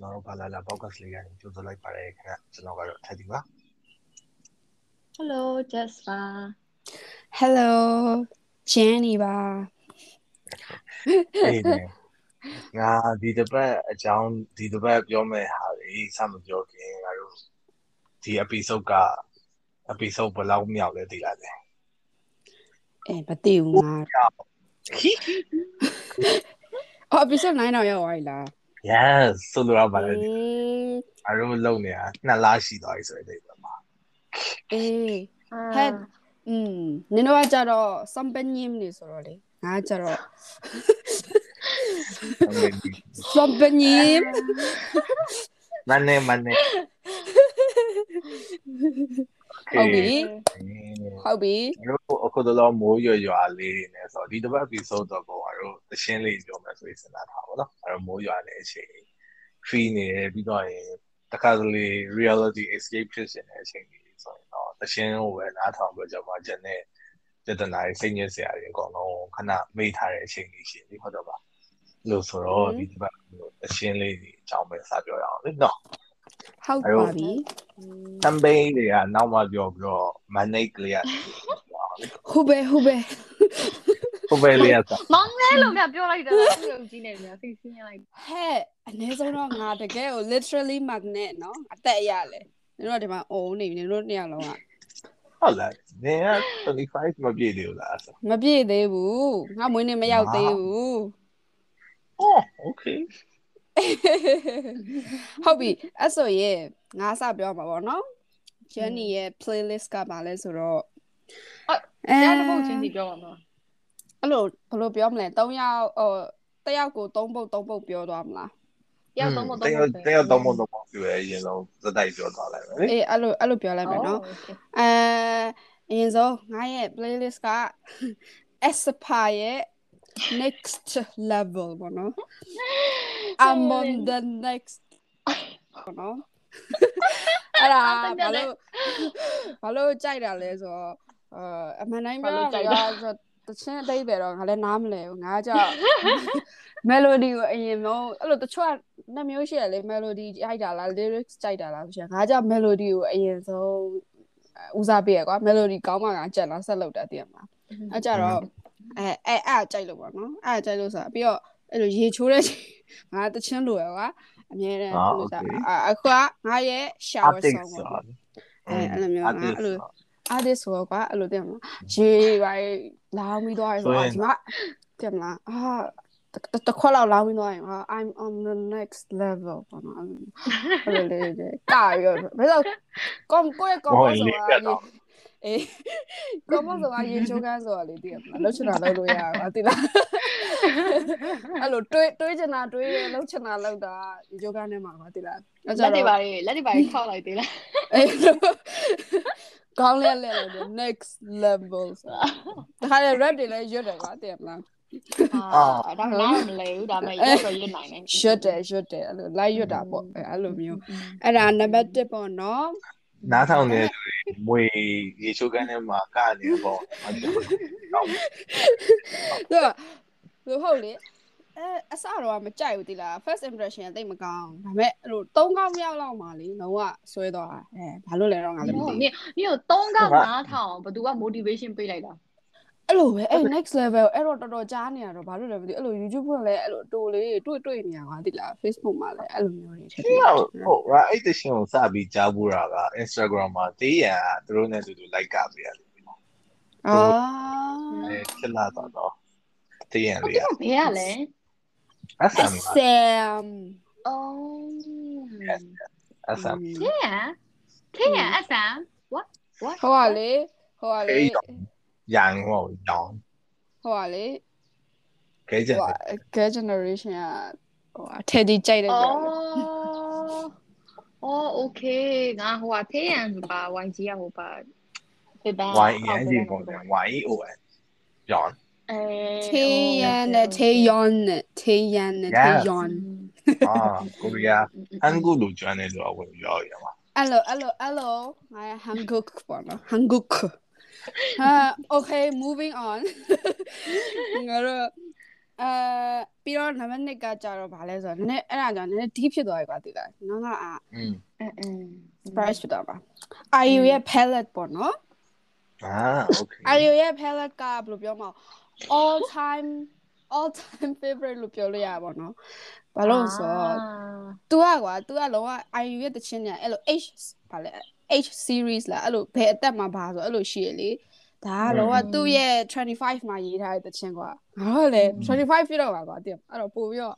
ကျွန်တော်တို့ဘာလာလာ podcast လေးကနေကြိုဆိုလိုက်ပါတယ်ခင်ဗျကျွန်တော်ကတော့ထက်တီပါ Hello Jasper Hello Jenny ပါအေးနေငါဒီတစ်ပတ်အကြောင်းဒီတစ်ပတ်ပြောမယ့်ဟာလေးစမပြောခင်ငါတို့ဒီ episode က episode ဘယ်လောက်မြောက်လဲသိလားလဲအဲမသိဘူးငါအော် episode 9တော့ရောက်သွားပြီလား Yes ဆိုတော့ပါလေအေးငါတို့လုံနေတာနှစ်လရှိသွားပြီဆိုတဲ့အိမ်မှာအေးဟဟဲ့อืมနင်တို့ကကြတော့ something နေဆိုတော့လေငါကကြတော့ something မန်နေမန်နေ ဟုတ်ပြီဟုတ်ပြီတို့အခုတော့မိုးရွရွာလေးတွေနဲ့ဆိုတော့ဒီတစ်ပတ် episode တော့ကိုကတော့တရှင်းလေးပြောမယ်ဆိုရင်စဉ်းစားထားပါတော့အဲ့တော့မိုးရွာနေအချိန် free နေတယ်ပြီးတော့ရင်တခါတလေ reality escape ဖြစ်နေတဲ့အချိန်ကြီးဆိုရင်တော့တရှင်းကိုပဲနားထောင်ပြီးတော့ကျွန်တော်ကျန်တဲ့တဒနာစိတ်ညစ်စရာတွေအကုန်လုံးခဏမေ့ထားတဲ့အချိန်ကြီးရှိပြီဟုတ်တော့ပါလို့ဆိုတော့ဒီတစ်ပတ်တရှင်းလေးကြီးအကြောင်းပဲစပြောရအောင်လေနော် ဟုတ်ပါပြီတမ်ပိန်းတွေကနောက်မှပြောပြီးတော့ manage ကလေးကဟုတ်ပဲဟုတ်ပဲဟိုပဲလေးကမောင်လဲလို့များပြောလိုက်တာသူ့ကိုကြည့်နေတယ်စိတ်ဆင်းရလိုက်ဟဲ့အနည်းဆုံးတော့ငါတကယ်ကို literally magnet နော်အသက်အရလဲနင်တို့ကဒီမှာအုံနေပြီနင်တို့နှစ်ယောက်လုံးကဟုတ်လားနင်က25မပြည့်သေးဘူးလားဆိုမပြည့်သေးဘူးငါမွေးနေ့မရောက်သေးဘူးအော် okay ဟုတ်ပြီအဲ့ဆိုရင်ငါစပြောမှာပေါ့နော် Jenny ရဲ့ playlist ကပါလဲဆိုတော့အဲတရားတစ်ပုတ်ချင်းစီပြောပါတော့အဲ့လိုဘယ်လိုပြောမလဲ3ယောက်ဟိုတစ်ယောက်ကို3ပုတ်3ပုတ်ပြောသွားမလားတရားသုံးဖို့တသုံးယောဖို့က်တယောက်တော့မတော့ပြောရရင်တော့သတိုက်ပြောသွားလိုက်မယ်လေအေးအဲ့လိုအဲ့လိုပြောလိုက်မယ်နော်အဲအရင်ဆုံးငါရဲ့ playlist က Aspire ရဲ့ next level ပေါ့နော် I'm on the next ပေါ့နော်အဲ့ဒါဘာလို့ဘာလို့ကြိုက်တာလဲဆိုတော့အာအမှန်တိုင်းပြောရရင်ဆိုတချင်းအတိတ်ပဲတော့ငါလည်းနားမလဲဘူးငါကြောက် melody ကိုအရင်ဆုံးအဲ့လိုတချို့ကနှစ်မျိုးရှိရလေ melody ကြိုက်တာလား lyrics ကြိုက်တာလားဆိုရင်ငါကြောက် melody ကိုအရင်ဆုံးဦးစားပေးရကွာ melody ကောင်းမှငါကြက်လာဆက်လုပ်တာတည်ရမလားအဲ့ကြတော့ အဲအဲအဲ့ကြိုက်လို့ပေါ့နော်အဲ့ကြိုက်လို့ဆိုတာပြီးတော့အဲ့လိုရေချိုးတဲ့ငါတချင်းလိုရကွာအမြဲတမ်းလို့ဆိုတာအခုကငါရဲ့ shower artist song ဆိုပေါ့အဲအဲ့လိုမျိုးငါအဲ့လို artist artist ဆိုတော့ကွာအဲ့လိုတည်မလားရေပါလောင်းပြီးသွားရဆိုတော့ဒီမှာတည်မလားအာတခွက်လောက်လောင်းပြီးသွားရင်ဟာ I'm on the next level ပေါ့နော်အဲ့လိုလေးလေးကာရောဘယ်လိုကောင်းကိုယ်ကောင်းဆိုတာ အေးကောင်းဆိုတာရေချိုးကန်းဆိုတာလေတည်မလားလှုပ်ချင်တာလှုပ်လို့ရပါတည်လားအဲ့လိုတွေးတွေးချင်တာတွေးရလှုပ်ချင်တာလှုပ်တာရေချိုးကန်းထဲမှာပါတည်လားအဲ့ကြလက်တွေတော့ပါလေလက်တွေပါလေခောက်လိုက်သေးလားအဲ့လိုကောင်းလဲလဲလဲ next level ဆိုတာဒါခါလေ rap တွေလည်းရွတ်တယ်ကွာတည်မလားအာဒါမှလည်းမလဲဘူးဒါမှရွတ်တော့ရွတ်နိုင်တယ်ရွတ်တယ်ရွတ်တယ်အဲ့လို live ရွတ်တာပေါ့အဲ့အဲ့လိုမျိုးအဲ့ဒါနံပါတ်1ပေါ့နော် နားထောင်နေမွေရေချိုးကန်းထဲမှာကနေပေါ့ဟုတ်တယ်သူကသူဟုတ်လေအဲအစတော့မကြိုက်ဘူးတိလား first impression ကတိတ်မကောင်းဒါပေမဲ့အဲ့လို၃ကောင်းမြောက်လောက်မှလေလုံးဝဆွဲသွားတာအဲဘာလို့လဲတော့ငါလည်းမသိနဘူးင်နင်ကိုသုံးကနားထောင်ဘသူက motivation ပေးလိုက်တာ အဲ့လိုပဲအဲ့ next level အဲ့တော့တော်တော်ကြားနေရတော့ဘာလို့လဲမသိဘူးအဲ့လို YouTube ဖွင့်လဲအဲ့လိုတိုးလေးတွေ့တွေ့နေရပါတိလား Facebook မှာလည်းအဲ့လိုမျိုးတွေထည့်ဒီဟုတ်ဟုတ်ငါအဲ့တရှင်ကိုစပြီးကြားဘူးတာက Instagram မှာတေးရန်သူတို့နဲ့တူတူ like ကပေးရတယ်အာအဲချက်လာတော့တော့တေးရန်ဟုတ်လေးကဲ့ဘယ်ရလဲအဆမ် Sam အော်အဆမ်ခေရခေရအဆမ် what what ဟိုကလေဟိုကလေ ရန်ဟောရောင်းဟိုကလေခဲချက်ဟိုက girl generation ကဟိုက Teddy ကြိုက်တဲ့ကြောင်အော် okay ငါဟိုကဖေးရန်ပါ YG ရဟိုပါဖေးပါ Y E N G ပုံစံ Y E O N ရောင်းအဲ Tae Yan နဲ့ Tae Yeon နဲ့ Tae Yan နဲ့ Tae Yes. Yeon အာကိုရီးယားဟန်ကူလိုကျွမ်းနေလို့ဝင်ပြောရမှာအဲ့လိုအဲ့လိုအဲ့လိုငါ Hanguk ပေါ့နော် Hanguk ဟာ okay moving on ငါတို့ အဲပြီးတော့နံပါတ်1ကကြတော့ဗာလဲဆိုတော့နည်းနည်းအဲ့ဒါကြောင့်နည်းနည်း deep ဖြစ်သွားပြီကွာတိလားနော်ကအာ อืม အင်းအင်း surprise ဖြစ်သွားပါ IU ရဲ့ palette ပေါ့နော် อ่าโอเค IU ရဲ့ palette ကဘယ်လိုပြောမလဲ all time all time favorite လို့ပြောလို့ရပါတော့ဘာလို့လဲဆိုတော့ तू อ่ะကွာ तू อ่ะလောက IU ရဲ့တခြင်းညာအဲ့လို H ဘာလဲ H series လားအဲ့လိုဘယ်အသက်မှာပါဆိုအဲ့လိုရှိရလေဒါကလောကသူ့ရဲ့25မှာရေးထားတဲ့တခြင်းကွာငါကလည်း25ပြည့်တော့ပါကွာတင်အဲ့တော့ပို့ပြီးတော့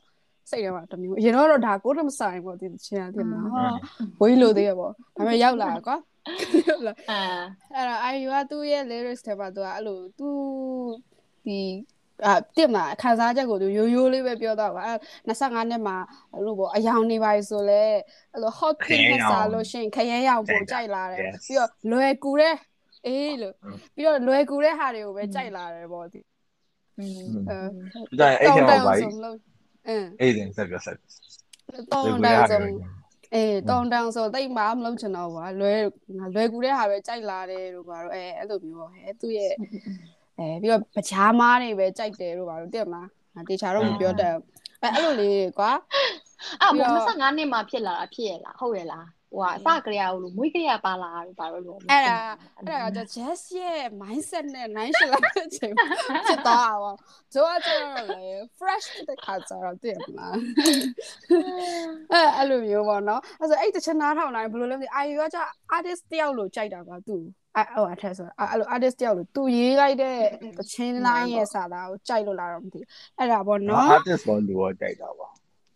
စိတ်ထဲမှာတမျိုးအရင်တော့ဒါကိုတော့မဆိုင်ပေါ့ဒီတခြင်းကတင်မှာဟာဝေးလို့သေးရပေါ့ဒါပေမဲ့ရောက်လာကွာရောက်လာအာအဲ့တော့ IU ကသူ့ရဲ့ lyrics ထဲမှာသူကအဲ့လိုသူဒီ အာတင်မှာခန်းစားချက်ကိုသူရိုးရိုးလေးပဲပြောတော့ကွာအဲ့25နှစ်မှာအဲ့လိုပေါ့အယောင်နေပါဆိုလဲအဲ့လို hot pink နဲ့စားလို့ရှိရင်ခရမ်းရောင်ပိုကြိုက်လာတယ်ပြီးတော့လွယ်ကူတဲ့အေးလို့ပြီးတော့လွယ်ကူတဲ့ဟာတွေကိုပဲကြိုက်လာတယ်ပေါ့ဒီอืมအဲဒီတိုင်းအဲ့ထဲမှာပါဆုံးလို့အင်းအဲ့ဒီဆက်ပြဆက်တောင်းတောင်းဆုံးအေးတောင်းတောင်းဆိုတိတ်မှမလုပ်ချင်တော့ဘူးကွာလွယ်ငါလွယ်ကူတဲ့ဟာပဲကြိုက်လာတယ်လို့ကွာတော့အဲအဲ့လိုမျိုးပေါ့ဟဲ့သူ့ရဲ့ အဲပြီးတော့ပချားမားတွေပဲကြိုက်တယ်လို့ပါတော့တဲ့မလားငါတေချာတော့မပြောတတ်ဘူးအဲအဲ့လိုလေးကွာအဲ့ပြီးမို့တော့25နှစ်မှာဖြစ်လာတာဖြစ်ရလားဟုတ်ရလားဟိုကအစကလေးကလို့မွေးကလေးကပါလာလို့ပါတော့လို့အဲ့ဒါအဲ့ဒါက Jess ရဲ့ mindset နဲ့နိုင်ရှလာတဲ့အချိန်ဖြစ်သွားအောင်။ကျွန်တော်ကျတော့လေ fresh တဲ့ခါကျတော့တည်မလား။အဲ့အဲ့လိုမျိုးပေါ့နော်။အဲ့ဆိုအဲ့တချင်နားထောင်တိုင်းဘယ်လိုလဲမသိအာယူကကျ artist တယောက်လိုကြိုက်တာကွာသူ။ အဲ့ဟိုအထက်ဆိုအဲ့လို artist တယောက်လို့သူရေးလိုက်တဲ့သချင်းလိုင်းရဲ့စာသားကိုကြိုက်လို့လာတော့မသိဘူးအဲ့ဒါပေါ့နော် artist ဘောလူရောကြိုက်တာပါ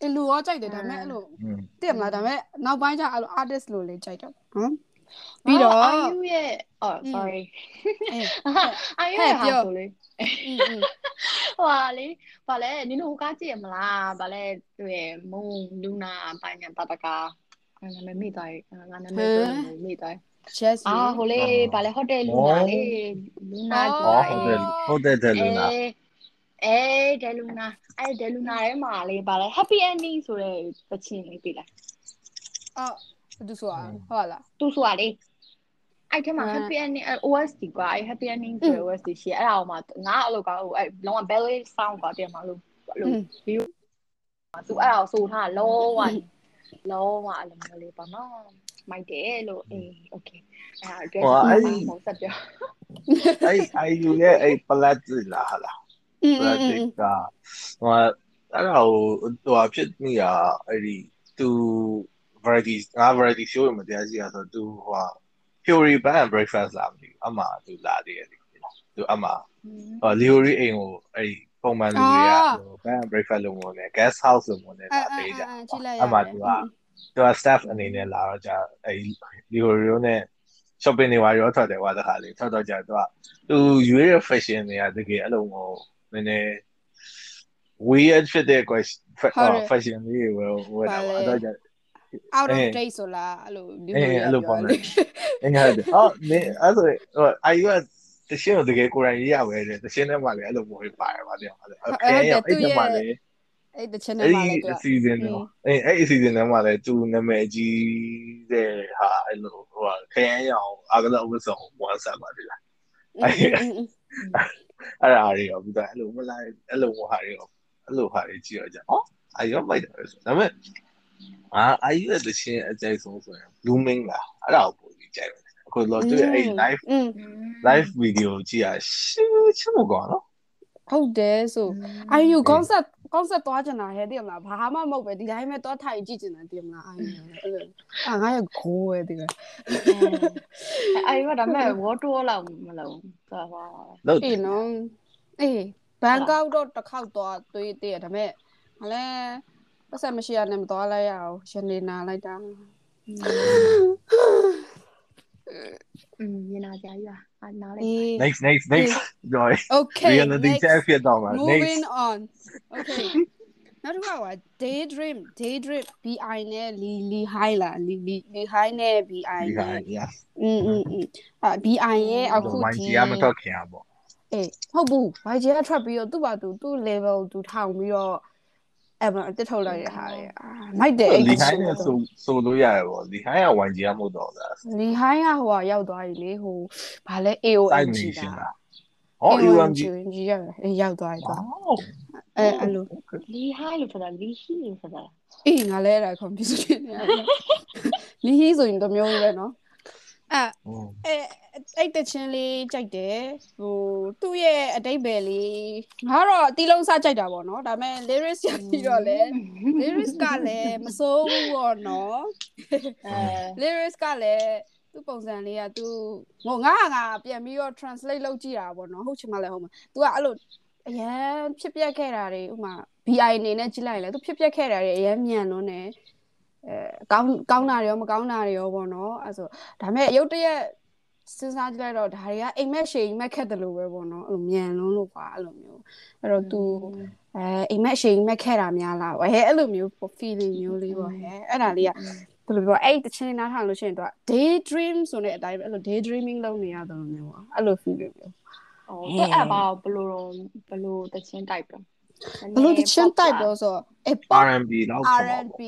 အဲ့လူရောကြိုက်တယ်ဒါပေမဲ့အဲ့လိုတည့်မလားဒါပေမဲ့နောက်ပိုင်းကျအဲ့လို artist လို့လည်းကြိုက်တော့နော်ပြီးတော့အာယူရဲ့ oh sorry အာယူရဲ့ဟာဆိုလေဟွာလေဘာလဲနင်တို့ဟိုကားကြည့်ရမလားဘာလဲသူရဲ့မုံလူနာပိုင်းညာပပကာငါနာမည်မိသွားပြီငါနာမည်ပြောလို့မိသွားပြီ Jess အာဟိုလေဗာလဲဟိုတယ်လူနာလေလူနာဟောဟုတ်တယ်ဟုတ်တယ်တယ်လူနာအဲဒဲလူနာအဲဒဲလူနာထဲမှာလေဗာလဲ happy ending ဆိုတဲ့ပချင်းလေးပြလိုက်အော်သူဆိုတာဟုတ်လားသူဆိုတာလေအဲ့ထဲမှာအာ happy ending အဲ OST ကွာအဲ happy ending ဆိုတဲ့ OST ရှိအဲ့ဒါအောင်မှာငါအဲ့လိုကောဟိုအဲလောက ballet sound ကွာတင်မှာလို့အဲ့လို view သူအဲ့ဒါကိုဆိုထားလုံးဝလုံးဝအဲ့လိုမျိုးလေးပေါ့နော် မိုက်တယ်လို့အေး okay အဲ့ဒါ address ဟိုဆက်ပြောအဲ့ IU ရဲ့အဲ့ plat လားဟာလားอืม plat ကဟိုအဲ့ဒါကိုဟိုဖြစ်နေရအဲ့ဒီသူ variety ငါ variety show မှာတရားစီရဆိုသူဟို theory band and breakfast လာမသိဘူးအမှသူလာသေးတယ်သူအမှဟို theory အိမ်ကိုအဲ့ဒီပုံမှန်လူတွေက band and breakfast လုပ်ဝင်တယ် guest house လုပ်ဝင်တယ်ဒါပေးကြကြည့်လိုက်ရအမှသူက သူက staff အနေနဲ့လာတော့ကြာအဲဒီ Leo Rio နဲ့ shopping တွေဝါရောထွက်တယ်ဝါတခါလေးထွက်တော့ကြာသူကသူရွေးတဲ့ fashion တွေကတကယ်အဲ့လိုဟိုနည်းနည်း weird ဖြစ်တဲ့ question fashion လေးတွေဝယ်တာပါအဲ့တော့ကြာ out of date ဆိုလားအဲ့လိုဒီလိုအဲ့လိုပေါ့နော်အင်းဟုတ်တယ်အော်နေအဲ့ဆိုအာယူကတရှင်းတော့တကယ်ကိုရိုင်းရရပဲတရှင်းထဲမှာလည်းအဲ့လိုမျိုးပဲပါတယ်ပါတယ်အဲ့ဒါအဲ့ဒါမှလည်း အဲ့တချင်နေအဲ့ပါဒီလေသူအစီအစဉ်တော့အဲ့အဲ့အစီအစဉ်ထဲမှာလည်းသူနာမည်ကြီးတဲ့ဟာအဲ့လိုဟိုခဲရရအောင်အကလာဝတ်ဆောင်ဝန်ဆက်ပါတယ်လားအဲ့ဒါတွေရောပြီးတော့အဲ့လိုမလားအဲ့လိုဟာတွေရောအဲ့လိုဟာတွေကြည့်ရကြအော်အာယူမိုက်တယ်ဆိုဒါပေမဲ့အာအာယူရဲ့တရှင်းအကြိုက်ဆုံးဆိုရင် blooming လားအဲ့ဒါကိုပို့ပြီးကြိုက်တယ်အခုတော့သူအဲ့ live live video ကြည့်ရရှူးချမကောနော်ဟုတ်တယ်ဆိုအာယူ concept concept သွားချင်တာဟဲ့တည်မလားဘာမှမဟုတ်ပဲဒီတိုင်းပဲသွားထိုင်ကြည့်ချင်တာတည်မလားအာယူအဲ့လိုအာငါရခိုးပဲတည်တယ်အာယူကဒါမဲ့ wall tour လောက်မလုံးသာပါလို့အေးနော်အေးဘန်ကောက်တော့တစ်ခေါက်သွားတွေးတည်ရဒါပေမဲ့ဟလဲပတ်စံမရှိရနဲ့မသွားလိုက်ရအောင်ရှင်နေနာလိုက်တာ อืมမြင်လာကြရအာနားလေ အေး next next next joy okay reality next. check ဖြစ်တော့မှာ moving next on okay နောက်တစ်ခါက daydream daydream bi နဲ့ li li high လား li li li high နဲ့ bi နဲ့ yes อืมอืมอืมအာ bi ရဲ့အခု မိုင်း ဒီ ကြီးကမတော့ခင်อ่ะပေါ့ အေးဟုတ်ဘူး YG ကထွက်ပြီးတော့သူ့ဘာသူသူ့ level သူထောင်ပြီးတော့ အဲ့မတက်ထုတ်လိုက်ရဟာလေအာမိုက်တယ်အဲ့ လီ ဒီ ဟိုင်းနဲ့ဆိုဆိုလို့ရတယ်ပေါ့လီဟိုင်းက YG ကမဟုတ်တော့လား လီဟိုင်းကဟိုကရောက်သွားပြီလေဟိုဘာလဲ AOMG side nation လား လားဟော UMG ကြီးရတယ်အေးရောက်သွားပြီ ဟော သူ အဲအဲ့လို လီဟိုင်းလို့ဆိုတာလီဟီလို့ဆိုတာ အေးငါလဲအဲ့ဒါ confuse ဖြစ်နေရတယ်လီဟီဆိုရင်တစ်မျိုးပဲเนาะ အဲ อืม အဲအဲ့တချင်းလေးကြိုက်တယ်ဟိုသူ့ရဲ့အတိတ်ပဲလေးငါတော့အတီးလုံးစားကြိုက်တာပေါ့နော်ဒါပေမဲ့ lyrics ရပြီးတော့လဲ lyrics ကလည်းမစိုးဘူးပေါ့နော် အဲ lyrics ကလည်းသူ့ပုံစံလေးကသူငိုငါငါပြန်ပြီးတော့ translate လုပ်ကြည့်တာပေါ့နော်ဟုတ်ချင်မှလည်းဟုတ်မှာ तू ကအဲ့လိုအရန်ဖြစ်ပျက်ခဲ့တာတွေဥမာ BI အနေနဲ့ကြည့်လိုက်ရင်လည်းသူဖြစ်ပျက်ခဲ့တာတွေအရန်မြန်လို့ ਨੇ အဲ ကောင်းကောင်းတာတွေရောမကောင်းတာတွေရောပေါ့နော်အဲ့ဆိုဒါပေမဲ့ရုပ်တရက်စဉ်းစားကြည့်လိုက်တော့ဒါတွေကအိမ်မက်ရှိန်မက်ခက်တယ်လို့ပဲပေါ့နော်အဲ့လိုမြန်လုံးလို့ကွာအဲ့လိုမျိုးအဲ့တော့ तू အဲအိမ်မက်ရှိန်မက်ခဲ့တာများလားဟဲ့အဲ့လိုမျိုး feeling မျိုးလေးပေါ့ဟဲ့အဲ့ဒါလေးကဘယ်လိုပြောအဲ့တချင်းနားထောင်လို့ရှိရင်တော့ daydream ဆိုတဲ့အတိုင်းပဲအဲ့လို daydreaming လုပ်နေရတယ်လို့မျိုးပေါ့အဲ့လို feel မျိုးအော်အဲ့အပါဘလို့တော့ဘလို့တချင်း type တော့ ဘယ်လိုတချင်း type တော့ဆိုအဲ pop R&B လောက်ခေါ်ပါ R&B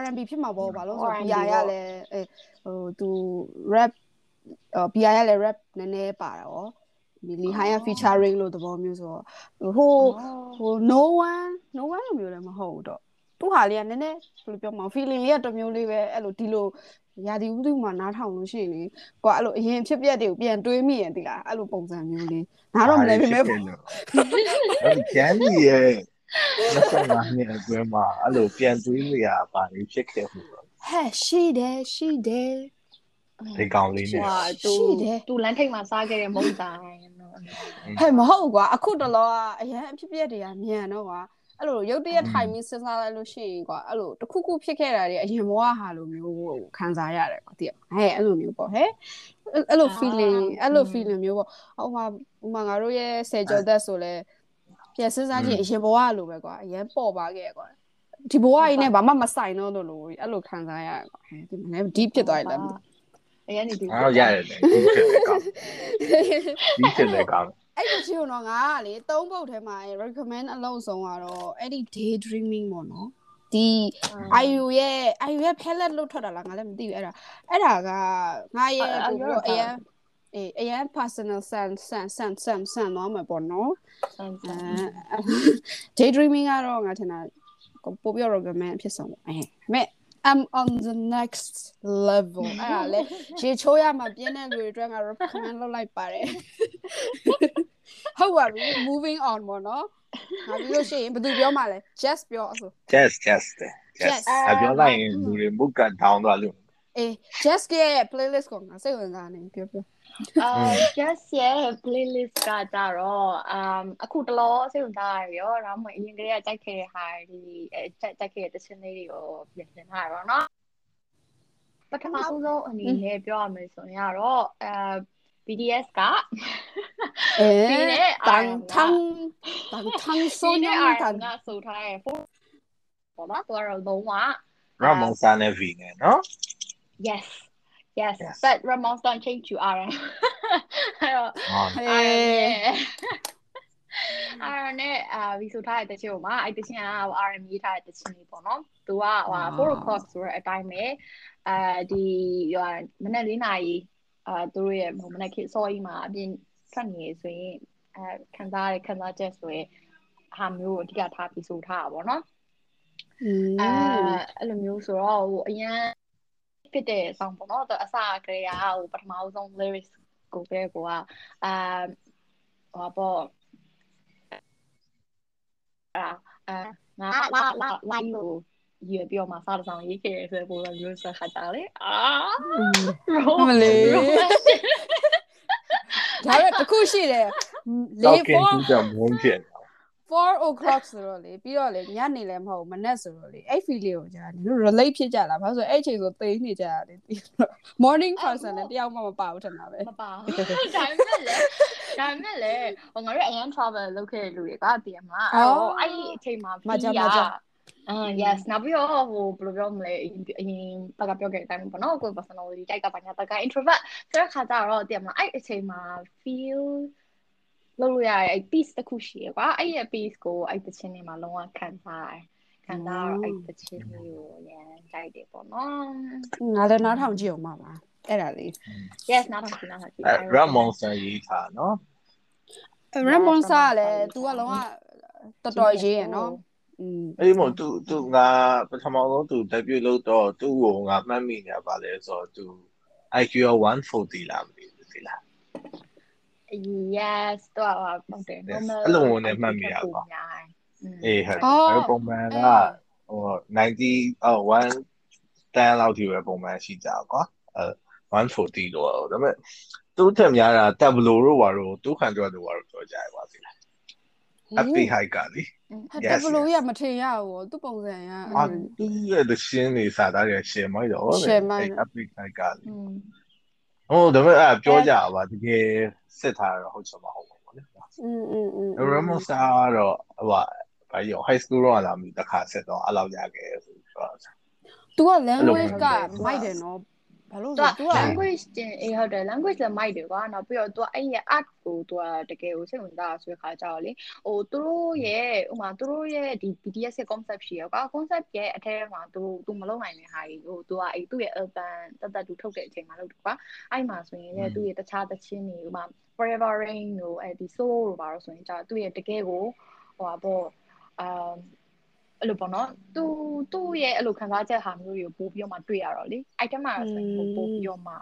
R&B ဖြစ်မှာပေါ့ဘာလို့ဆို BI ရလဲအဲဟိုသူ rap အော် BI ရလဲ rap နည်းနည်းပါတာရောဒီလီဟိုင်းရ featuring လို့သဘောမျိုးဆိုတော့ဟိုဟို no one no one လိုမျိုးလည်းမဟုတ်တော့သူ့ဟာလေးကနည်းနည်းဘယ်လိုပြောမလဲ feeling လေးကတစ်မျိုးလေးပဲအဲ့လိုဒီလို ရာဒီဥတုမှာနားထောင်လို့ရှိရင်လေကိုကအဲ့လိုအရင်ဖြစ်ပျက်တွေကိုပြန်တွေးမိရင်ဒီလားအဲ့လိုပုံစံမျိုးလေးနားတော့မလဲပေမဲ့အဲ့ကျန်ကြီးရဲ့25နှစ်အတွင်းမှာအဲ့လိုပြန်တွေးနေရပါလေဖြစ်ခဲ့မှုတော့ဟဲ့ရှိတယ်ရှိတယ်ဒီကောင်လေးနဲ့ဟာသူရှိတယ်သူလမ်းထိပ်မှာစားခဲ့တဲ့မုံတိုင်းတော့ဟဲ့မဟုတ်ကွာအခုတလောကအရင်အဖြစ်ပြက်တွေကမြန်တော့ကွာ အဲ့လိုရုပ်တရက်ထိုင်ပြီးစဉ်းစားလိုက်လို့ရှိရင်ကွာအဲ့လိုတစ်ခုခုဖြစ်ခဲ့တာတွေအရင်ဘဝဟာလိုမျိုးခံစားရတယ်ကွာတိရဟဲ့အဲ့လိုမျိုးပေါ့ဟဲ့အဲ့လို feeling အဲ့လို feeling မျိုးပေါ့ဟိုမှာဟိုမှာငါတို့ရဲ့ဆယ်ကျော်သက်ဆိုလဲပြန်စဉ်းစားကြည့်အရင်ဘဝလိုပဲကွာအရင်ပေါ်ပါခဲ့ကွာဒီဘဝကြီးနဲ့ဘာမှမဆိုင်တော့လို့လို့အဲ့လိုခံစားရတယ်ကွာဟဲ့ဒီမနေ့ deep ဖြစ်သွားတယ်လားအရင်ဒီအဲ့တော့ရတယ်လေဒီဖြစ်လေကောင်ဒီဖြစ်လေကောင် အဲ့ဒီချင်းတော့ငါကလေသုံးပုတ်ထဲမှာ recommend အလုံးစုံကတော့အဲ့ဒီ daydreaming ပေါ့နော်ဒီ IU ရဲ့ IU ရဲ့ palette လို့ထွက်တာလားငါလည်းမသိဘူးအဲ့ဒါအဲ့ဒါကငါရဲ့ပို့ပြီးတော့အရင်အေးအရင် personal sense sense sense sense sense တော့မှာပေါ့နော်အဲ daydreaming ကတော့ငါထင်တာပို့ပြီးတော့ recommend ဖြစ်ဆုံးပေါ့အဲမဲ့ I'm on the next level အဲ့ဒါလေရေချိုးရမှာပြင်းတဲ့လူတွေအတွက်ငါ recommend လုပ်လိုက်ပါတယ် ဟုတ်ပါဘူး moving on ပေါ့နော်။နောက်ပြီးလို့ရှိရင်ဘယ်သူပြောမှလဲ just ပြောဆို just just just အပြောလိုက်ရင်လူတွေ book က down သွားလို့အေး just ရဲ့ playlist ကိုငါစိတ်ဝင်စားနေပြောပြောအာ just ရဲ့ playlist ကကြတော့အမ်အခုတလောစိတ်ဝင်စားရရောဒါမှမဟုတ်အရင်ကလေးကကြိုက်ခဲ့တဲ့ဟာဒီကြိုက်ခဲ့တဲ့တခြင်းလေးတွေကိုပြင်ဆင်ထားတာပေါ့နော်ပထမဆုံးအနေနဲ့ပြောရမယ်ဆိုရင်ကတော့အဲ BDS ကအဲပြီးတဲ့တန်ထန်တန်ထန်ဆိုညဒီန်နေ့တအာန်ကဆိုထားတဲ့ for ပေါ့နော်သူကတော့လုံးဝ Ramon San နဲ့ V နဲ့နော် yes yes Yes. but Ramones don't change to RM အဲ့တော့ဟောအေးအဲ့နဲ့အာဗီဆိုထားတဲ့တချင်ကိုမှာအဲ့တချင်က RM ရေးထားတဲ့တချင်လေးပေါ့နော်။သူကဟိုအာ4 o'clock ဆိုတဲ့အတိုင်းပဲအဲဒီဟိုမနေ့၄နာရီ အာသူတို့ရဲ့ဟိုမနေ့ခေတ်စောကြီးမှာအပြင်ထွက်နေဆိုရင်အဲခံစားရခံစားချက်ဆိုရင်ဟာမျိုးကိုအဓိကထားပြီးဆိုထားတာပေါ့နော်อื။အဲมအဲ့လိုမျိုးဆိုတော့ဟိုအရင်ဖြစ်တဲ့ song ပေါ့နော်သူအစကတည်းကဟိုပထမဆုံး lyrics ကိုပဲကိုကအာဟိုပေါ့အာအာငါလာလာလာယူ ရပြောမှာစားတဲ့ဆောင်ရေးခဲ့ရဆိုပို့လို့မျိုးဆက်ခါတာလေအာမလေးဒါပေမဲ့တစ်ခုရှိတယ်လေတော့ကင်4တူကြမုန်းဖြစ်4 o'clock ဆိုတော့လေပြီးတော့လေညနေလည်းမဟုတ်မနက်ဆိုတော့လေအဲ့ feel လေးကိုကြာနေလို့ relate ဖြစ်ကြလားဘာလို့ဆိုအဲ့အချိန်ဆိုသိနေကြရတယ် morning person နဲ့တယောက်မှမပါဘူးထင်တာပဲမပါဒါပေမဲ့လေဒါပေမဲ့လေဟိုငါတို့အရင် travel လုပ်ခဲ့တဲ့လူတွေကတည်မလားအဲ့တော့အဲ့ဒီအချိန်မှာမကြမကြ အာ yes နောက်ပြီးတော့ဟိုဘယ်လိုပြောမလဲအရင်တကပြောခဲ့တဲ့အတိုင်းပေါ့နော်ကိုယ် personality တိုက်ကပါညာတက introvert ဆိုတဲ့ခါကျတော့တည်မလားအဲ့အချိန်မှာ feel လုပ်လို့ရတဲ့အဲ့ piece တစ်ခုရှိရကွာအဲ့ရဲ့ piece ကိုအဲ့တချင်းနေမှာလုံးဝခံစားရတယ်ခံစားတော့အဲ့တချင်းလေးကိုရန်ကြိုက်တယ်ပေါ့နော် ငါလည်းနားထောင်ကြည့်အောင်ပါပါအဲ့ဒါလေး yes နားထောင်ကြည့်နားထောင်ကြည့် အဲ Ramon San ရေးထားနော် Ramon စားကလည်း तू ကလုံးဝ တော်တော်ရေးရနော်อืม အေးမို့သူသူငါပထမဆုံးသူ debut လုပ်တော့သူ့ကိုငါမှတ်မိနေပါလေဆိုတော့သူ IQ 140လားမသိဘူးသိလား yes တော့ဟုတ်တယ် normal အဲ့လိုနဲ့မှတ်မိရပါအေးဟုတ်အဲ့ပုံမှန်ကဟို90အော်1 10လောက်ထိပဲပုံမှန်ရှိကြကွာအဲ140လို့ဒါပေမဲ့သူ့ထက်များတာတက်ဘလိုတို့ဘာလို့သူ့ခံကြတော့ဘာလို့ပြောကြရပါစေလား happy high ကလေ yes ဘလိုရမထင်ရဘူးသူပုံစံရအာသူရဲ့တရှင်းနေစာသားတွေရှယ်မိုက်တော့ရှယ်မိုက် happy high ကလေဟိုဒါပေမဲ့အဲ့ပြောကြပါတကယ်စစ်ထားတော့ဟုတ်ချင်မဟုတ်ဘူးလေอืมอืมอืม Ramos ကတော့ဟိုဘာရော high school တော့လာပြီတစ်ခါဆက်တော့အဲ့လောက်ရခဲ့ဆိုတော့ तू က language ကမိုက်တယ်နော် ဘာလို့လဲ तू language တင်အေးဟုတ်တယ် language လည်းမိုက်တယ်ကွာနောက်ပြီးတော့ तू အဲ့ရဲ့ art ကို तू တကယ်ကိုစိတ်ဝင်စားဆိုတဲ့ခါကျတော့လေဟိုသူတို့ရဲ့ဥမာသူတို့ရဲ့ဒီ BTS ရဲ့ concept ရှိရကွာ concept ရဲ့အထက်မှာ तू तू မလုပ်နိုင်တဲ့ဟာကြီးဟို तू ကအဲ့သူ့ရဲ့ album တတ်တတ် तू ထုတ်တဲ့အချိန်မှာလုပ်တယ်ကွာအဲ့မှာဆိုရင်လည်းသူ့ရဲ့တခြားသချင်းတွေဥမာ forever rain တို့အဲ့ဒီ solo တို့ပါတော့ဆိုရင်ကြာသူ့ရဲ့တကယ်ကိုဟိုပါပေါ့အမ် အဲ့လိုပေါ့နော်သူသူ့ရဲ့အဲ့လိုခံစားချက်ဟာမျိုးတွေကိုပို့ပြီးတော့မှတွေ့ရတော့လေအဲ့တမှာဆိုရင်ပို့ပြီးတော့မှ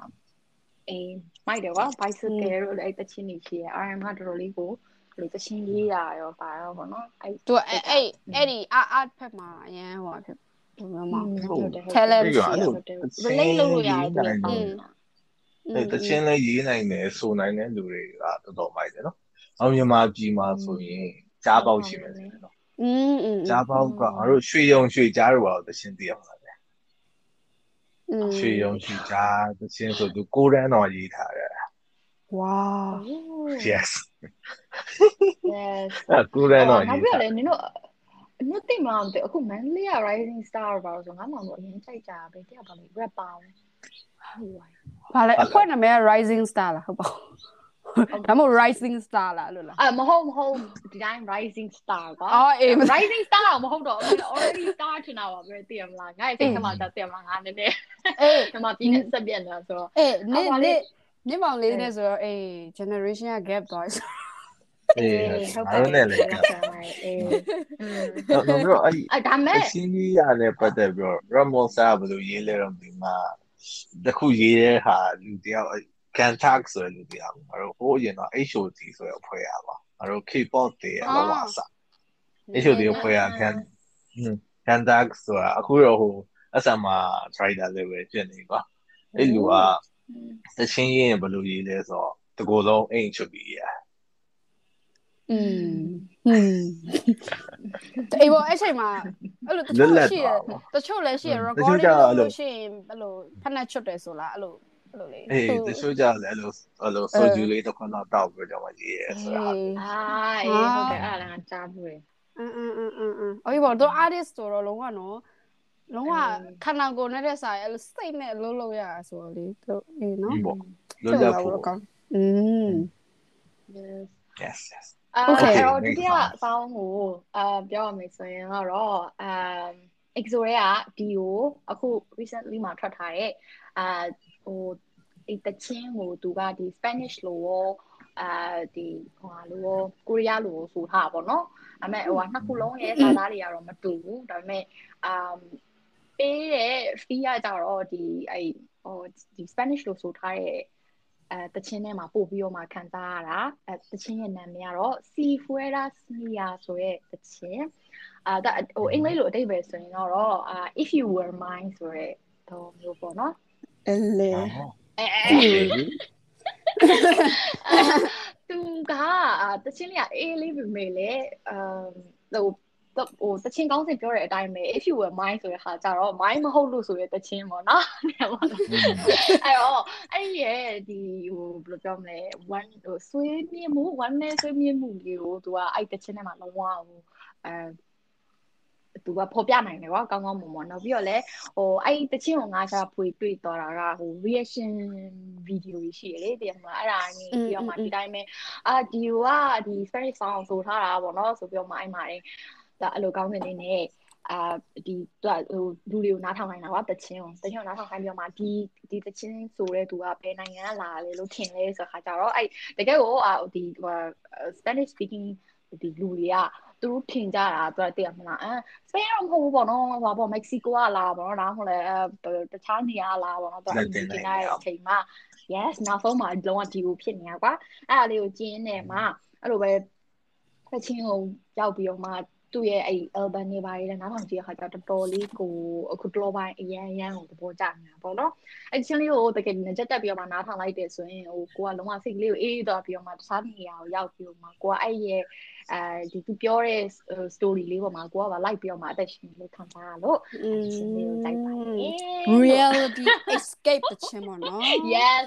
အေးမိုက်တယ်ကွာ bicycle တို့လည်းအဲ့တချင်းနေရှိရ RM ကတော်တော်လေးကိုလို့တချင်းရေးတာရောပါတော့ပေါ့နော်အဲ့သူအဲ့အဲ့အဲ့ဒီ art art ဖက်မှာအရင်ဟိုဖြစ်ဘယ်မှာဟုတ် talent ရှိတယ် relate လုပ်လို့ရတယ်သူကအဲတချင်းလေးရေးနိုင်တယ်ဆိုနိုင်တဲ့လူတွေကတော်တော်မိုက်တယ်နော်။အောင်မြန်မာပြည်မှာဆိုရင်ကြားပေါက်ရှိမယ်နော် อืมอืมကြားပေါက်ကငါတို့ရွှေယုံရွှေကြားတို့ပါတော့တချင်းသိအောင်လားอืมရွှေယုံရွှေကြားတချင်းဆိုသူကိုရန်တော်ရေးထားတယ် wow yes yes အကိုရန်တော်ရေးနောက်ပြီးတော့လည်းနင်တို့အနုသိမလားမသိအခု Manly Rising Star ပါဆိုငါမှမအရင်ကြိုက်ကြပဲတရားပါလေ rap ပါဟုတ်ပါလေအဖွဲ့နာမည် Rising Star လားဟုတ်ပါ ဒါမို့ rising star လားလို့လားအမဟုတ်မဟုတ်ဒီတိုင်း rising star ကွာအော်အေး rising star မဟုတ်တော့ already star ချင်တာပါပဲသိရမလားငါ့ရဲ့စိတ်ထဲမှာတက်သိရမလားငါနည်းနည်းအေးဒီမှာပြင်းနေစက်ပြက်နေတာဆိုတော့အေးနေနေနေမောင်လေးနဲ့ဆိုတော့အေး generation က gap တော့အေးဟုတ်ပါဘူးလေအေးတော့တော့အဲ့အဲ့ဒါမဲ့ရှင်းကြီးရတယ်ပတ်သက်ပြီးတော့ Ramosa ဘယ်လိုရေးလဲတော့ဒီမှာတခုရေးတဲ့ဟာလူတယောက် Gantak ဆိုတဲ့လူတွေအောင်ငါတို့ဟိုးအရင်တော့ HOT ဆိုတဲ့အဖွဲ့ရပါငါတို့ K-pop တွေအလောအစ HOT အဖွဲ့ရ Gan Gantak ဆိုတာအခုတော့ဟိုအဆမ်မှာ trader လေးပဲဖြစ်နေကွာအဲ့လူကတချင်းရင်းဘယ်လိုရေးလဲဆိုတော့တကူလုံးအိမ်ချုပ်ပြီးရอืมอืมအေးဘောအဲ့ချိန်မှာအဲ့လိုတချို့ရှိရတချို့လည်းရှိရ recording လို့ရှိရင်အဲ့လိုဖက်နှက်ချွတ်တယ်ဆိုလားအဲ့လို အဲ့လိုလေအေးတချို့ကြလည်းအဲ့လိုအဲ့လိုဆိုဂျူလေးတစ်ခွန်းတော့တောက်ပြီးတော့မှရေးရဆိုတာဟာအေးဟုတ်တယ်အားလားကြားဘူးလေအင်းအင်းအင်းအင်းအေးပေါ့တော့ artist ဆိုတော့လုံးဝနော်လုံးဝခန္ဓာကိုယ်နဲ့တဲ့ဆိုင်အဲ့လိုစိတ်နဲ့လုံးလုံးရတာဆိုတော့လေတို့အေးနော်ပေါ့လုံးရဖို့อืม yes yes အဲ့တော့ဒုတိယအပေါင်းကိုအာပြောရမယ်ဆိုရင်တော့အမ် exo ရဲ့က video အခု recently မှာထွက်ထားတဲ့အာ ဟိုဒီတချင်းကိုသူကဒီ Spanish လို့ရောအာဒီဟိုဟာလို့ရောကိုရီးယားလို့ရောဆိုထားပါဘောနော်ဒါပေမဲ့ဟိုဟာနှစ်ခုလုံးရဲ့စာသားတွေကတော့မတူဘူးဒါပေမဲ့အာပေးတဲ့ fee ကကြတော့ဒီအဲ့ဟိုဒီ Spanish လို့ဆိုထားတဲ့အဲတချင်းထဲမှာပို့ပြီးတော့မှခံစားရတာအဲတချင်းရဲ့နာမည်ကတော့ Si Fuera Mia ဆိုတဲ့တချင်းအာဒါဟိုအင်္ဂလိပ်လိုအဓိပ္ပာယ်ဆိုရင်တော့အာ if you were mine ဆိုတဲ့တော့မျိုးပေါ့နော် အဲလေသူကတချင်းလေးကအေးလေးပဲမေလေအမ်ဟိုဟိုတချင်းကောင်းစင်ပြောတဲ့အတိုင်းပဲ if you were mine ဆိုတဲ့ဟာကြတော့ mine မဟုတ်လို့ဆိုတဲ့တချင်းပေါ့နော်အဲ့တော့အဲ့ရဲ့ဒီဟိုဘယ်လိုပြောမလဲ one ဟိုဆွေးမြမှု one နဲ့ဆွေးမြမှုလေးကိုသူကအဲ့တချင်းထဲမှာလုံးဝဟိုအဲ သူကဖော်ပြနိုင်တယ်ကွာကောင်းကောင်းမွန်မွန်နောက်ပြီးတော့လည်းဟိုအဲ့တချင်းကိုငါရှာဖွေတွေ့သွားတာကဟို reaction video ကြီးရှိရလေတရားမှာအဲ့ဒါကြီးပြီးတော့မှဒီတိုင်းပဲအာဒီကဒီ Spanish song ဆိုထားတာပေါ့နော်ဆိုပြီးတော့မှအဲ့မှာဒါအဲ့လိုကောင်းတဲ့နေနဲ့အာဒီသူကဟိုလူတွေကိုနားထောင်နိုင်တာကွာတချင်းကိုတချင်းကိုနားထောင်ခိုင်းပြီးတော့မှဒီဒီတချင်းဆိုတဲ့သူကဘယ်နိုင်ငံကလာလဲလို့ထင်လဲဆိုခါကြတော့အဲ့တကယ်ကိုအာဒီဟို Spanish speaking ဒီလူတွေက သူတို့ထင်ကြတာသူကတည်ရမလားအဲစပိန်တော့မဟုတ်ဘူးပေါ့နော်ဟိုပေါ့မက္ကဆီကိုကလာပေါ့နော်ဒါမှမဟုတ်လဲတခြားနေရာလာပေါ့နော်သူကတင်နေတဲ့အချိန်မှာ yes နောက်ဆုံးမှာလုံးဝဒီကိုဖြစ်နေတာကွာအဲ့ဒါလေးကိုကျင်းနေမှာအဲ့လိုပဲဖချင်းကိုရောက်ပြီးတော့မှ သူ့ရဲ့အဲ့ album တွေပါလေနားထောင်ကြည့်ရခါကျတော့တော်တော်လေးကိုအခုတော့ပိုင်းအရန်အရန်ကိုသဘောကျနေတာပေါ့နော်အဲ့ချင်းလေးကိုတကယ်နဲ့ကြက်တက်ပြီးတော့မှနားထောင်လိုက်တယ်ဆိုရင်ဟိုကိုကလုံးဝစိတ်ကလေးကိုအေးအေးတော့ပြီးတော့မှတခြားနေရာကိုရောက်ပြီးတော့မှကိုကအဲ့ရဲ့အဲဒီသူပြောတဲ့ story လေးပေါ်မှာကိုကပါလိုက်ပြီးတော့မှအသက်ရှင်လေးခံစားရလို့ရှင်လေးကိုတိုက်ပါတယ် reality escape တခြင်းပေါ့နော် yes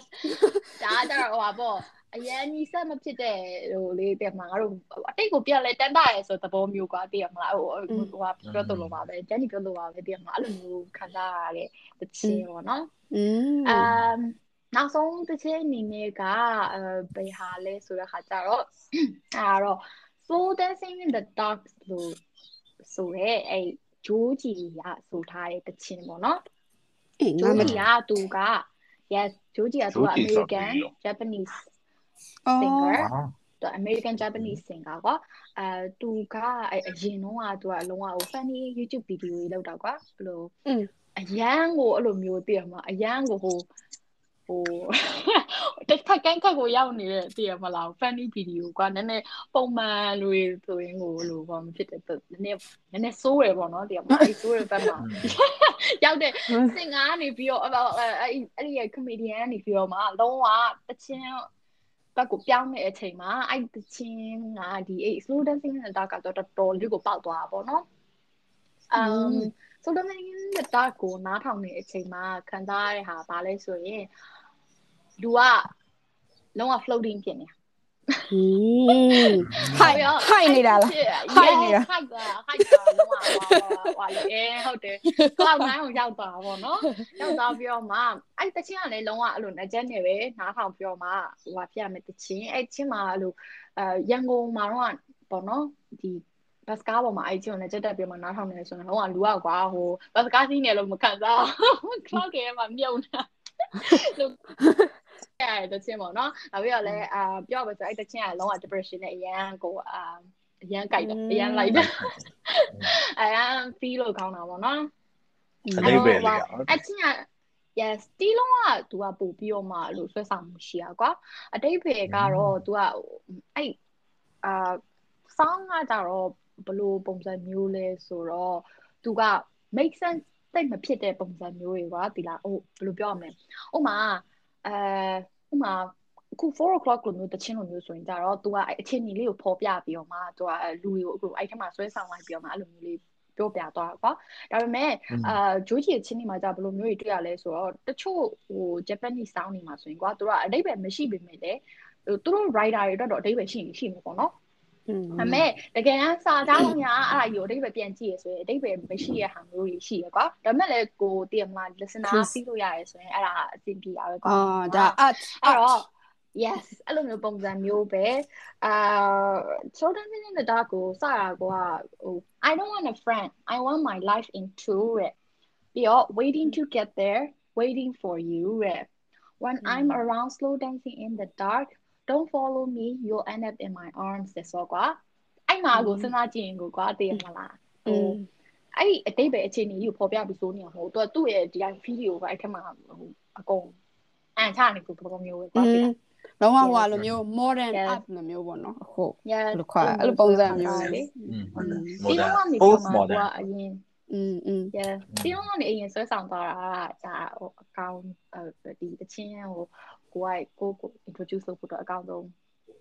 ဒါကြတော့ဟိုပါပေါ့ အရန်ကြီးဆက်မဖြစ်တဲ့ဟိုလေးတဲ့မှာငါတို့အတိတ်ကိုပြန်လဲတန်တာရဲဆိုသဘောမျိုးကွာတည်ရမလားဟိုဟိုဟာပြောတော့လို့ပါပဲဂျန်နီပြောလို့ပါပဲတည်ရမလားအဲ့လိုမျိုးခံစားရတဲ့တခြင်းပေါ့နော်อืมအမ်နောက်ဆုံးတစ်ချက်အနေနဲ့ကအဲဘယ်ဟာလဲဆိုတဲ့ခါကျတော့အဲတော့ slow dancing in the dark လို့ဆိုရဲအဲဂျိုးကြီးကဆိုထားတဲ့တခြင်းပေါ့နော်အေးဂျိုးငါမကြီးကသူက yes ဂျိုးကြီးကသူက American Japanese အော် singer အာသူ American Japanese singer ကွာအဲသူကအအရင်တော့ကသူကအလုံးဝဟို funny YouTube video တွေလောက်တာကွာဘယ်လိုอืมအရန်ကိုအဲ့လိုမျိုးတည်ရမှာအရန်ကိုဟိုဟိုတစ်ခါကန်းခက်ကိုရောက်နေတဲ့တည်ရမလား funny video ကွာနည်းနည်းပုံမှန်လူတွေဆိုရင်ကိုလို့ဘာမဖြစ်တဲ့နည်းနည်းနည်းနည်းစိုးရပေါ့နော်တည်ရမလားအဲ့စိုးရဘက်မှာရောက်တဲ့စင်ကားနေပြီးတော့အဲ့အဲ့အဲ့ဒီ comedian နေပြီးတော့မှလုံးဝတချင်း ဘက်ကိုပြောင်းတဲ့အချိန်မှာအဲ့တချင်းကဒီအဲ့ slow dancing နဲ့တာကတော့တော်တော်လေးကိုပေါက်သွားတာပေါ့နော်အမ်ဆိုတော့မင်းတဲ့တာကိုနားထောင်နေတဲ့အချိန်မှာခံစားရတဲ့ဟာဘာလဲဆိုရင်လူကလုံးဝ floating ဖြစ်နေတာ อืมဟိုက်ဟိုက်နေတာလားဟိုက်နေတာဟိုက်တာဟိုက်တာလုံးဝဟွာလေအဲဟုတ်တယ် cloud 9ကိုရောက်သွားတာပေါ့နော်ရောက်သွားပြီးတော့မှအဲ့တချင်းကလည်းလုံးဝအဲ့လိုငကြက်နေပဲနားထောင်ပြီးတော့မှဟိုဟာပြရမယ်တချင်းအဲ့ချင်းမှာအဲ့လိုအဲရန်ကုန်မှာတော့ပေါ့နော်ဒီဘတ်စကားပေါ်မှာအဲ့ချင်းကိုလည်းကြက်တက်ပြီးမှနားထောင်နေဆိုရင်လုံးဝလူကကွာဟိုဘတ်စကားစီးနေလို့မခံစားဘူး cloud ကမှာမြုပ်နေတာလို့ အဲ့တချင်းပေါ့နော်နောက်ပြီးတော့လည်းအာပြောပါဆိုအဲ့တချင်းကလုံးဝ depression နဲ့အရန်ကိုအာအရန်ကြိုက်တယ်အရန်လိုက်တယ်အရန် feel လို့ကောင်းတာပေါ့နော် အလေးပဲလေ အချင်းက yes တီးလုံးက तू ကပို့ပြီးတော့မှလို့ဆွဲဆောင်မှုရှိရကွာအတိတ်ဖေကတော့ तू ကအဲ့အာ song ကကြတော့ဘလို့ပုံစံမျိုးလဲဆိုတော့ तू က make sense တိတ်မဖြစ်တဲ့ပုံစံမျိုးတွေကွာဒီလားဟိုဘယ်လိုပြောရမလဲဥမာ အဲဥမာအခု4 o'clock လိုမျိုးတချင်းလိုမျိုးဆိုရင်ကြတော့ तू ကအဲ့အချင်းကြီးလေးကိုဖော်ပြပြီးတော့မှ तू ကလူတွေကိုအခုအဲ့ထက်မှဆွဲဆောင်လိုက်ပြီးတော့မှအဲ့လိုမျိုးလေးပြောပြသွားတာကွာဒါပေမဲ့အာဂျိုးကြီးရဲ့ချင်းနေမှာじゃဘယ်လိုမျိုးတွေတွေ့ရလဲဆိုတော့တချို့ဟို Japanese sound နေမှာဆိုရင်ကွာသူကအတိတ်ပဲမရှိပေမဲ့လေဟိုသူတို့ writer တွေအတွက်တော့အတိတ်ပဲရှိနေရှိမှာပေါ့နော် อืม ဒါပေမဲ့တကယ်တမ်းစာကြောင်းညာအဲ့ဒါကြီးကိုအတိတ်ပဲပြန်ကြည့်ရဆိုရင်အတိတ်ပဲမရှိရဟာမျိုးကြီးရှိရကွာဒါပေမဲ့လေကိုတည်မလား listener သိလို့ရတယ်ဆိုရင်အဲ့ဒါအဆင်ပြေတာပဲကွာ အော်ဒါ art အဲ့တော့ art yes အဲ့လိုမျိုးပုံစံမျိုးပဲအာ children in the dark ကိုစတာကဟို I don't want a friend I want my life into it ပြီးတော့ waiting to get there waiting for you ရဲ့ when I'm around slow dancing in the dark don't follow me you'll end up in my arms တဲ့ဆိုကွာအဲ့မှာကိုစဉ်းစားကြည့်ရင်ကိုကွာသိရမလားဟိုအဲ့ဒီအတိတ်ပဲအခြေအနေကြီးကိုပေါ်ပြပြီးဆိုနေအောင်ဟိုသူကသူ့ရဲ့ဒီ video ကအဲ့ထက်မှဟိုအကုန်အန်ချနေကိုပုံမျိုးပဲကွာသိလား လုံးဝဟိုလိုမျိုး modern art လိုမျိုးပေါ့နော်ဟုတ် yeah ဘယ်လိုခေါ်အဲ့လိုပုံစံမျိုးလေ ဒီတော့ကနေပြီးမှကွာအရင် อืมอืม yeah ဒီတော့ကနေအရင်ဆွဲဆောင်သွားတာဒါဟိုအကောင့်ဒီတချင်းဟို ကိုကကိုကို introduce လုပ်ဖို့တော့အကောင့်ဆုံး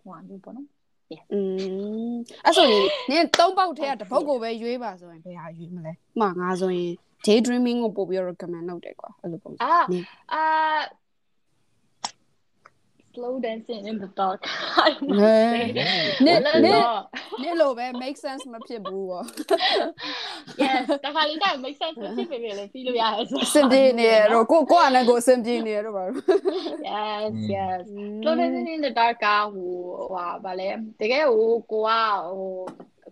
ဟိုဟာမျိုးပေါ့နော်อืมအဲ့ဆိုရင်နင်သုံးပေါက်ထဲကတစ်ပုတ်ကိုပဲရွေးပါဆိုရင်ဘယ်ဟာရွေးမလဲ။မှငါဆိုရင် daydreaming ကိုပို့ပြီး recommend လုပ်တယ်ကွာအဲ့လိုပုံစံအာအာ slow dancing in the dark ဟဲ့နစ်နစ်နင်လိုပဲ make sense မဖြစ်ဘူးပေါ့ yes တခါလေးတိုင်း make sense ဖြစ်ပေမဲ့လည်းပြီးလို့ရတယ်ဆိုအဆင်ပြေနေရတော့ကိုကိုကလည်းကိုအဆင်ပြေနေရတော့ပါ yes yes slow dancing in the dark ကဟိုဟာဗာလဲတကယ်ဟိုကိုကဟို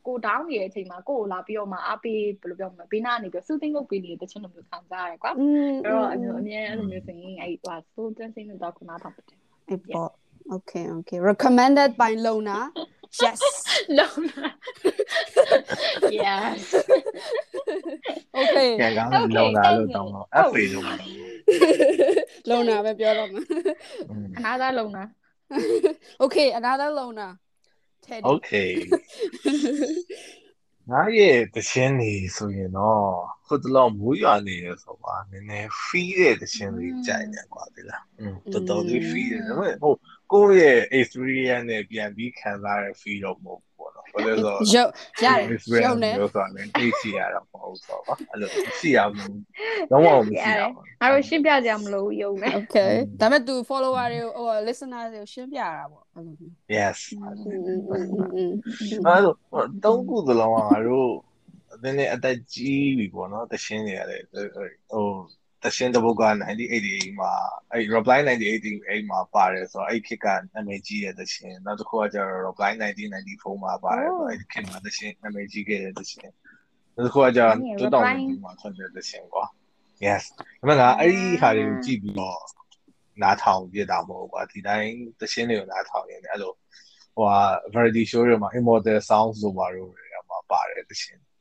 ကို down နေတဲ့အချိန်မှာကိုကိုလာပြီးတော့မှအားပေးဘယ်လိုပြောမလဲဘေးနားနေပြီး soothing လုပ်ပေးနေတဲ့တခြင်းလိုမျိုးခံစားရတယ်ကွာอืมအဲ့တော့အမျိုးအမြဲအဲ့လိုမျိုးဆိုရင်အဲ့ဟို slow dancing နဲ့တော့ခုနထောက်ပါတယ် အေးပေါ့ okay okay recommended by Lona yes လုံး yes okay ကဲကောင်းလုံလာလို့တောင်းတော့ FA လို့ လုံနာပဲပြောတော့မှာ အနာသားလုံနာ okay another လုံနာ Teddy Okay ငါရဲ့တခြင်းနေဆိုရင်တော့ခုတလောမိုးရွာနေရဆိုပါနည်းနည်း free တဲ့တခြင်းလေးကြိုက်နေကွာဒီလားอืมတော်တော်လေး free တယ်ဒါပေမဲ့ဟိုကိုယ့်ရဲ့ experience နဲ့ပြန်ပြီးခံစားရ feel တော့မဟုတ်ဘူးပေါ့နော် ဘာလဲဆိုရုပ်ရတယ်ရုပ်နဲ့ဆိုတော့လည်းသိစီရတာမဟုတ်ဆိုတော့အဲ့လိုစီရမှုလုံးဝမရှိဘူးငါတို့ရှင်းပြကြမလို့ရုပ်နဲ့ Okay ဒါပေမဲ့ तू follower တွေကိုဟို listener တွေကိုရှင်းပြရတာပေါ့အဲ့လို Yes အဲ့လိုတုံးခုသလုံးကငါတို့အတင်းနဲ့အသက်ကြီးပြီပေါ့နော်တရှင်းနေရတယ်ဟို တရှင်းတပုတ်က1988မှာအဲ့ reply 1988မှာပါတယ်ဆိုတော့အဲ့ခေတ်ကနာမည်ကြီးတဲ့တရှင်းနောက်တစ်ခုကကျတော့ reply 1994မှာပါတယ်ဆိုတော့အဲ့ခေတ်မှာတရှင်းနာမည်ကြီးခဲ့တဲ့တရှင်းနောက်တစ်ခုကကျတော့2002မှာထွက်တဲ့တရှင်းကွာ yes ဒါပေမဲ့ငါအဲ့ဒီဟာတွေကိုကြည့်ပြီးတော့နားထောင်ပြတာမဟုတ်ကွာဒီတိုင်းတရှင်းတွေကိုနားထောင်ရင်လည်းအဲ့လိုဟိုဟာ variety show တွေမှာ immortal sounds ဆိုပါတော့တွေမှာပါတယ်တရှင်းอืม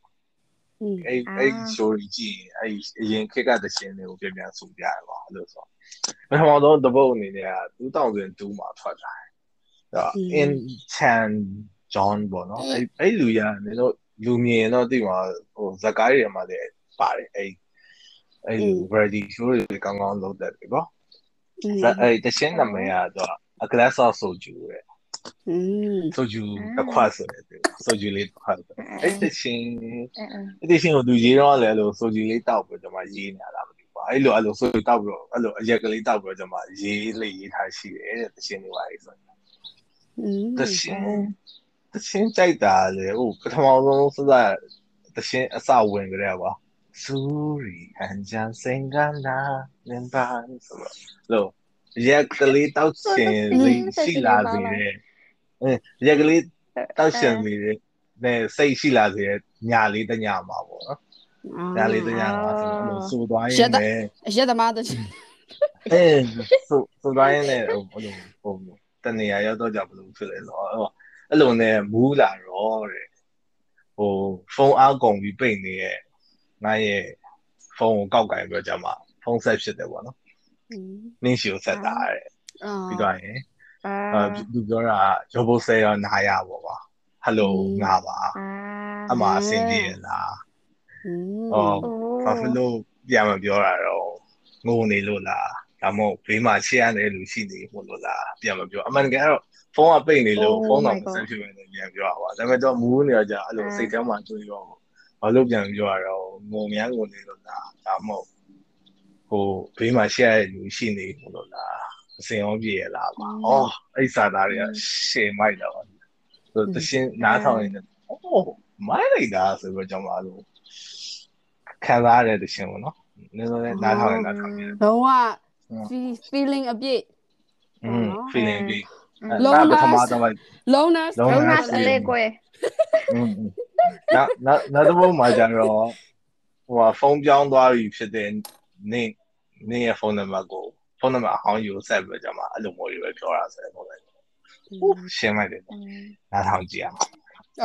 အဲ့အဲ့ show ကြီးကြည့်ရင်အဲ့အရင်ခေတ်ကတရှင်းတွေကိုပြန်ပြန်ဆိုပြရပါအဲ့လိုဆိုပထမဆုံးတပုတ်အနေနဲ့က2002မှာထွက်လာတယ်အဲ့ in chan john ပေါ့နော်အဲ့အဲ့လူရနေတော့လူမြင်တော့တိမှာဟိုဇက်ကားတွေမှာလည်းပါတယ်အဲ့အဲ့ variety show တွေကောင်းကောင်းလုပ်တတ်တယ်ပေါ့အဲ့တရှင်းနာမည်ကတော့ a glass of soju တဲ့ ဆိုဂျူတစ်ခွဆိုတယ်ဆိုဂျူလေးတစ်ခွဆိုအဲ့တရှင်အဲ့တရှင်ကိုသူရေးတော့လေအဲ့လိုဆိုဂျူလေးတောက်ပြီးကျွန်မရေးနေရတာမသိဘူးအဲ့လိုအဲ့လိုဆိုဂျူတောက်ပြီးတော့အဲ့လိုအရက်ကလေးတောက်ပြီးတော့ကျွန်မရေးလေးရေးထားရှိတယ်တဲ့တရှင်တွေပါလေဆိုတရှင်တရှင်ကြိုက်တာလေဟိုပထမဆုံးစစတရှင်အစဝင်ကြရပါစူရီအန်ဂျန်စင်ကန္နာနင်ပါဆိုတော့လို့ရက်ကလေးတောက်ရှင်လေးရှိလာစေတယ် ရက်ကလေးတောက်ရှင်လေးနဲ့စိတ်ရှိလာစေတဲ့ညာလေးတညာမှာပေါ့နော်ဒါလေးတရားမှာဆိုတော့စူသွားရင်လည်းအရက်သမားတဲ့အဲစူစူသွားရင်လည်းဟိုလိုဟိုတနေရာရောက်တော့ကြဘလို့ဖြစ်လဲဆိုတော့အဲ့လိုနဲ့မူးလာတော့တဲ့ဟိုဖုန်းအားကုန်ပြီးပိတ်နေရဲ့ငါရဲ့ဖုန်းကိုကောက်ကင်ပြီးတော့ကြမှာဖုန်းဆက်ဖြစ်တယ်ပေါ့နော်อืมနင်းရှိကိုဆက်တာတဲ့အာပြီးတော့ရင် အာအဲသူပြောတာရောဘိုဆယ်ရောနားရပေါ့ပါဟယ်လိုငါပါအာအမအဆင်ပြေလားอืมဟောဘာဖြစ်လို့ပြန်မပြောတာတော့ငိုနေလို့လားဒါမှမဟုတ်ဘေးမှာရှေ့ရတဲ့လူရှိနေမို့လို့လားပြန်မပြောအမှန်တကယ်တော့ဖုန်းကပိတ်နေလို့ဖုန်းတော့မဆက်ဖြစ်မယ်လို့ပြန်ပြောတာပါဒါပေမဲ့တော့မူးနေကြအဲ့လိုစိတ်ထဲမှာတွေးရောဘာလို့ပြန်ပြောရတော့ငုံများငုံနေလို့လားဒါမှမဟုတ်ဟိုဘေးမှာရှေ့ရတဲ့လူရှိနေမို့လို့လား အစင်အောင်ပြေရလားပါ။အော်အဲ့စာသားတွေကရှေမိုက်တော့။ဆိုတရှင်းနားထောင်နေတယ်။အော်မိုက်လိုက်တာဆိုပြီးတော့ကျွန်မလို့ခံစားရတဲ့တရှင်းပေါ့နော်။နည်းနည်းနားထောင်နေနားထောင်နေ။တော့က feeling အပြည့်။อืม feeling အပြည့်။လုံးနာလုံးနာလုံးနာအလေးကွယ်။နောက်နောက်နောက်တော့မှကြတော့ဟိုဖုန်းပြောင်းသွားပြီဖြစ်တဲ့နေနေရဲ့ဖုန်းနံပါတ်ကို ဖုန်းနံပါတ်အဟောင်းယူဆက်ပြီးကြမှာအဲ့လိုမျိုးတွေပဲပြောတာဆိုတော့ရှင်းလိုက်တယ်နားထောင်ကြည့်အောင်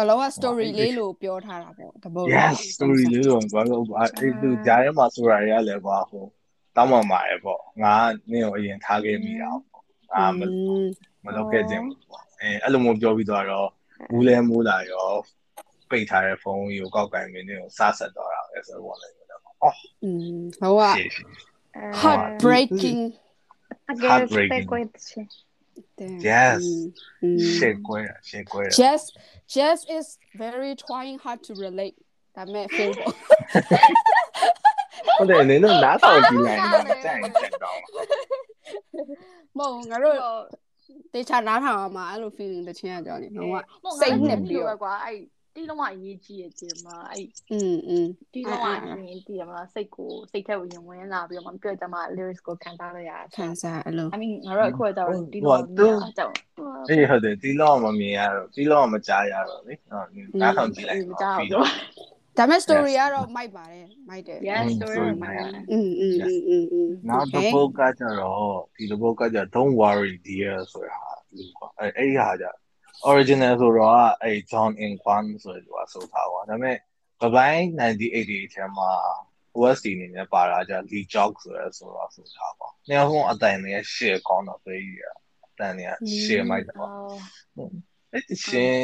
အလောက story လေးလို့ပြောထားတာပေါ့တပုတ် yes story လေးတော့ဘာလို့အဲ့ဒီကြားထဲမှာဆိုတာရလဲကွာဟိုတောင်းမှမှာရပေါ့ငါနင်းကိုအရင်ထားခဲ့မိတာပေါ့အာမမလုပ်ခဲ့ခြင်းပေါ့အဲအဲ့လိုမျိုးပြောပြီးတော့မူးလဲမူးလာရောပိတ်ထားတဲ့ဖုန်းကြီးကိုကောက်ကင်မင်းကိုစားဆက်တော့တာပဲဆိုတော့လည်းအော်อืมဟုတ်ကရှေ့ရှေ့ heartbreaking အကယ်စကွယ်ချေ Yes. อืมရှေ့ကွဲတာရှေ့ကွဲတာ Jess Jess is very trying hard to relate ဒါမဲ့ fail ပေါ့ဟုတ်တယ်နင်တို့နားထောင်ကြည့်လိုက်တာကြိုက်ချက်တော့မဟုတ်ငါတို့တေချာနားထောင်အောင်မှာအဲ့လို feeling တချင်းကကြောင်းနေတော့စိတ်နှစ်ပြီး တော့ ကွာအဲ့တီးလုံးဝအရေးကြီးရဲ့ဒီမှာအဲ့ อืมอืม တီးလုံးဝအရင်တီးရမလားစိတ်ကိုစိတ်ထဲကိုရင်ဝင်လာပြီးတော့မှပြောကြမှာ lyrics ကိုခံစားရရ ခံစားအဲ့လို I mean ငါတို့အခုကတော့တီးလုံးဝအကြောင်း အေးဟုတ်တယ်တီလောမမြင်ရတော့တီလောမကြားရတော့လေဟုတ်နားထောင်ကြည့်လိုက် ကြော တော့ က် ပြီး တော့ တော့ ဒါမဲ့ story ကတော့မိုက်ပါတယ်မိုက်တယ် yes story မှာ อืมอืมอืมอืมอืม နောက်တစ်ပုတ်ကကြတော့ဒီတစ်ပုတ်ကကြ don't worry dear ဆိုတာလူကအဲအဲ့ဒီဟာကြ original ဆိုတော့အဲ့ John In Kwan ဆိုတဲ့သူကဆိုထားပါဒါပေမဲ့ Combine 1988ထဲမှာ OST အနေနဲ့ပါတာじゃ Lee Jog ဆိုရဲဆိုတော့ဆိုထားပါ။နှစ်ယောက်ဆုံးအတိုင်နဲ့ share ကောင်းတော့ပဲကြီးရအတန်နဲ့ share မိုက်တယ်ပေါ့။အဲ့ဒီရှင်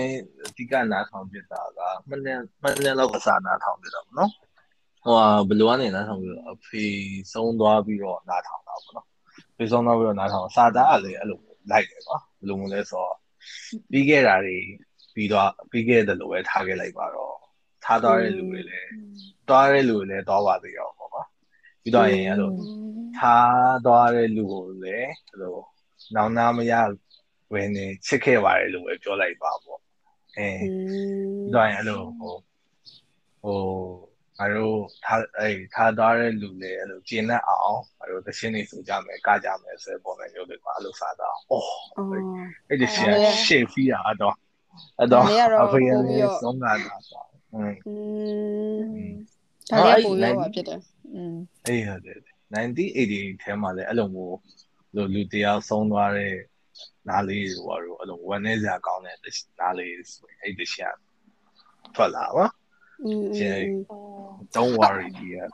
ဒီကနားထောင်ပြတာကမနေ့မနေ့လောက်ကစားနားထောင်ပြတာပေါ့နော်။ဟိုဘယ်လိုကနေနားထောင်ပြီးတော့အဖေဆုံးသွားပြီးတော့နားထောင်တာပေါ့နော်။ဖေဆုံးသွားပြီးတော့နားထောင်စာသားကလည်းအဲ့လိုလိုက်တယ်ကွာ။ဘယ်လိုမျိုးလဲဆိုတော့ ပြီးခဲ့တာတွေပြီးတော့ပြီးခဲ့တယ်လို့ပဲထားခဲ့လိုက်ပါတော့ထားသွားတဲ့လူတွေလည်းသွားတဲ့လူတွေလည်းသွားပါသေးရောပေါ့ကွာပြီးတော့ရင်အဲ့လိုထားသွားတဲ့လူကိုလည်းအဲ့လိုနောင်နာမရဝင်နေချစ်ခဲ့ပါတယ်လို့ပဲပြောလိုက်ပါပေါ့အဲပြီးတော့ရင်အဲ့လိုဟိုဟို အရိုးထားအဲ့ထားသွားတဲ့လူလည်းအဲ့လိုကျင်းတတ်အောင်အရိုးသရှင်နေဆိုကြမယ်ကကြမယ်ဆိုတဲ့ပုံစံမျိုးတွေပါအဲ့လိုစားတော့အော်အဲ့ဒီရှေ့ရှေ့ဖီးတာတော့အဲ့တော့အဖေရဲ့ဆုံးတာတော့อืมอืมဒါလည်းပိုရပါဖြစ်တယ်อืมအေးဟုတ်တယ်1980ထဲမှာလည်းအဲ့လိုမျိုးလူလူတယောက်ဆုံးသွားတဲ့နားလေးတွေပေါ့အဲ့လိုဝမ်းနေစရာကောင်းတဲ့နားလေးဆိုရင်အဲ့ဒီရှာထွက်လာပါ อืม don't worry dear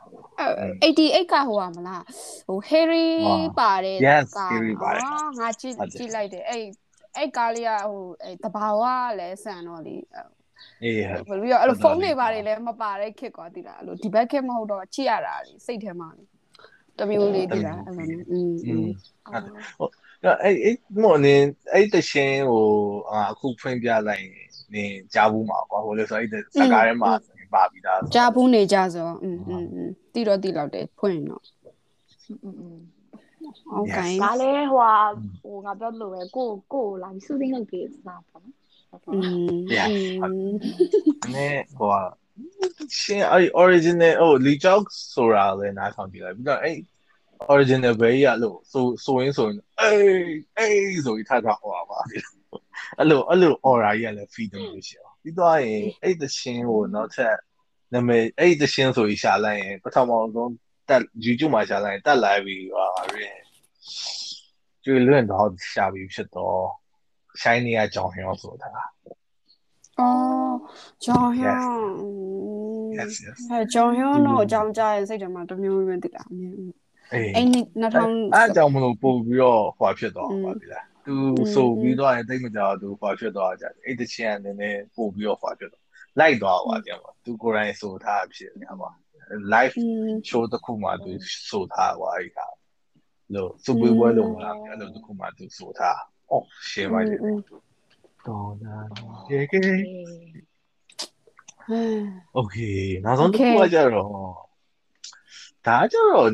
88ကဟိုပါမလားဟို Harry ပါတယ်က Yes Harry ပါတယ်ငါကြည့်ကြည့်လိုက်တယ်အဲ့အဲ့ကားလေးကဟိုအဲ့တဘာဝလည်းဆန်တော့လေအေးဟုတ်ပြီးတော့အဲ့လိုဖုန်းတွေပါတယ်လည်းမပါတဲ့ခစ်ကွာတိလားအဲ့လိုဒီဘက်ခစ်မဟုတ်တော့ချိရတာလေစိတ်ထဲမှာတမျိုးလေးတိလားအဲ့လိုမျိုးอืมอืมဟုတ်အဲ့အဲ့မော်နေအဲ့တရှင်ဟိုအခုဖွင့်ပြလိုက်နေကြားဘူးမှာကွာဟိုလေဆိုအဲ့စကားထဲမှာ ပါပြီးသားကြားဘူးနေကြဆိုอืมอืมอืมတိတော့တိလောက်တယ်ဖွင့်တော့อืมอืมโอเคဒါလည်းဟိုဟိုငါပြောလို့ပဲကိုကိုလာပြီးစူးသိမ်းလုပ်ပေးစတာပေါ့နော်อืม yeah နဲ့ဟိုရှင်အဲ့ original ဟို Lee Chok ဆိုတာလည်းနားထောင်ကြည့်လိုက်ပြီးတော့အဲ့ original ပဲရလို့ဆိုဆိုရင်းဆိုရင်အေးအေးဆိုပြီးထားထားဟောပါအဲ့လိုအဲ့လို aura ကြီးကလည်း feed လို့ရှိအောင် ပြီးတော့ရင်အဲ့တရှင်ကိုနောက်ထပ်နာမည်အဲ့တရှင်ဆိုပြီးရှာလိုက်ရင်ပထမဆုံးတက် YouTube မှာရှာလိုက်ရင်တက်လာပြီးဟာရင်ကျွေလွင့်တော့ရှာပြီးဖြစ်တော့ shiny ကကြောင်ဟင်းဆိုတာအော်ဂျွန်ဟျွန် yes yes အဲဂျွန်ဟျွန်တော့အကြောင်းကြားရင်စိတ်ထဲမှာတမျိုးမျိုးသိတာအမြင်အေးအဲ့2000အဲအကြောင်းမလို့ပို့ပြီးတော့ဟွာဖြစ်သွားပါပြီလား သူဆိုပြီးတော့လည်းတိတ်မကြသူခွာဖြစ်သွားကြတယ်အဲ့တချင်ကလည်းနည်းနည်းပို့ပြီးတော့ခွာဖြစ်သွားလိုက်သွားပါကြမှာသူကိုယ်တိုင်ဆိုထားဖြစ်နေပါ live show တစ်ခုမှသူဆိုထားပါအဲ့ဒါလို့စူပွေးပွဲလုံးလာအဲ့လိုတစ်ခုမှသူဆိုထားအော်ရှယ်ပါလေတော်နာရေကေ Okay နောက်ဆုံးတစ်ခုကကြတော့ဒါကြတော့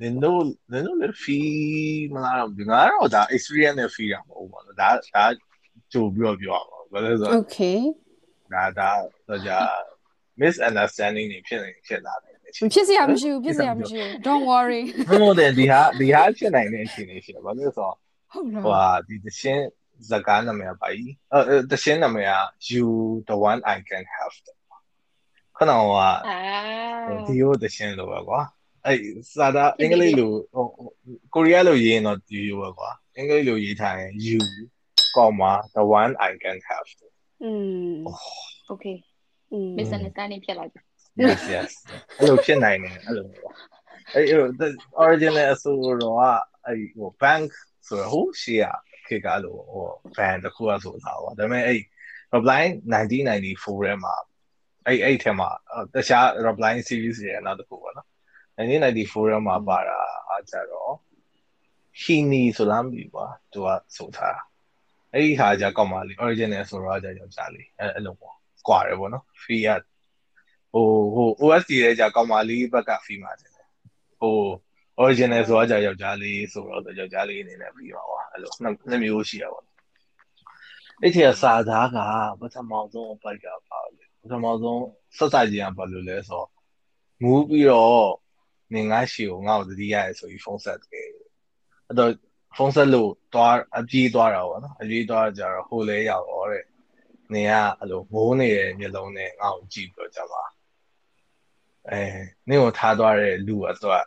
နင်တို့နင်တို့လည်း fee မလားတော့ငါတော့ဒါ experience နဲ့ fee ရမဟုတ်ပါဘူးဒါဒါကြိုပြီးတော့ပြောရမှာဘာလဲဆိုတော့ okay ဒါဒါတော့じゃ misunderstanding တွေဖြစ်နေဖြစ်လာတယ်ဖြစ်စရာမရှိဘူးဖြစ်စရာမရှိဘူး don't worry ဟုတ်တယ်ဒီဟာဒီဟာဖြစ်နိုင်တဲ့အခြေအနေရှိတယ်ဘာလို့လဲဆိုတော့ဟုတ်လားဟိုဟာဒီတရှင်ဇကားနာမည်ပါကြီးအဲတရှင်းနာမည်က you the one i can have ခဏဟိုကဒီရိုတရှင်းလို့ပဲကွာ အဲ့စာသားအင်္ဂလိပ်လိုဟိုကိုရီးယားလိုရေးရင်တော့ဒီရိုပဲကွာအင်္ဂလိပ်လိုရေးထားရင် you comma the one i can have อืม okay misunderstanding ဖြစ်လိုက်ပြီ yes yes အဲ့လိုဖြစ်နိုင်တယ်အဲ့လိုအဲ့ original အဆိုတော့အဲ့ဟို bank ဆိုတော့ဟိုရှေ့ကခေတ်ကလို့ဟို band တခုကဆိုတာပေါ့ဒါပေမဲ့အဲ့ Reply 1994ထဲမှာအဲ့အဲ့ထဲမှာတခြား Reply series ရဲ့နောက်တစ်ခုပေါ့နော် 1994ထဲမှာပါတာအားကြတော့ Hini ဆိုလားမသိဘူးကွာသူကဆိုထားအဲ့ဒီဟာကြကောက်ပါလေ original ဆိုတော့ကြယောက်ျားလေးအဲ့အဲ့လိုပေါ့ကွာတယ်ပေါ့နော် fee ကဟိုဟို OST ရဲ့ကြကောက်ပါလေးဘက်က fee မှာတယ်ဟို original ဆိုတော့ကြာယောက်ျားလေးဆိုတော့ယောက်ျားလေးအနေနဲ့ပြီးပါပါအဲ့လိုနှစ်မျိုးရှိရပါဘူးအဲ့ဒီစာသားကပထမဆုံးပိုက်ကပါလေပထမဆုံးဆက်စာကြီးကဘာလို့လဲဆိုတော့မူးပြီးတော့ နေငါရှီကိုငါ့ကိုတတိယရဲဆိုပြီးဖုန်းဆက်တယ်အဲ့တော့ဖုန်းဆက်လို့တွားအပြေးသွားတာပေါ့နော်အပြေးသွားကြတော့ဟိုလဲရောက်တော့တဲ့နေကအဲ့လိုမိုးနေတဲ့မျက်လုံးနဲ့ငါ့ကိုကြည့်ပြီးတော့ကြပါအဲနင့်ကိုထားသွားတဲ့လူအတွက်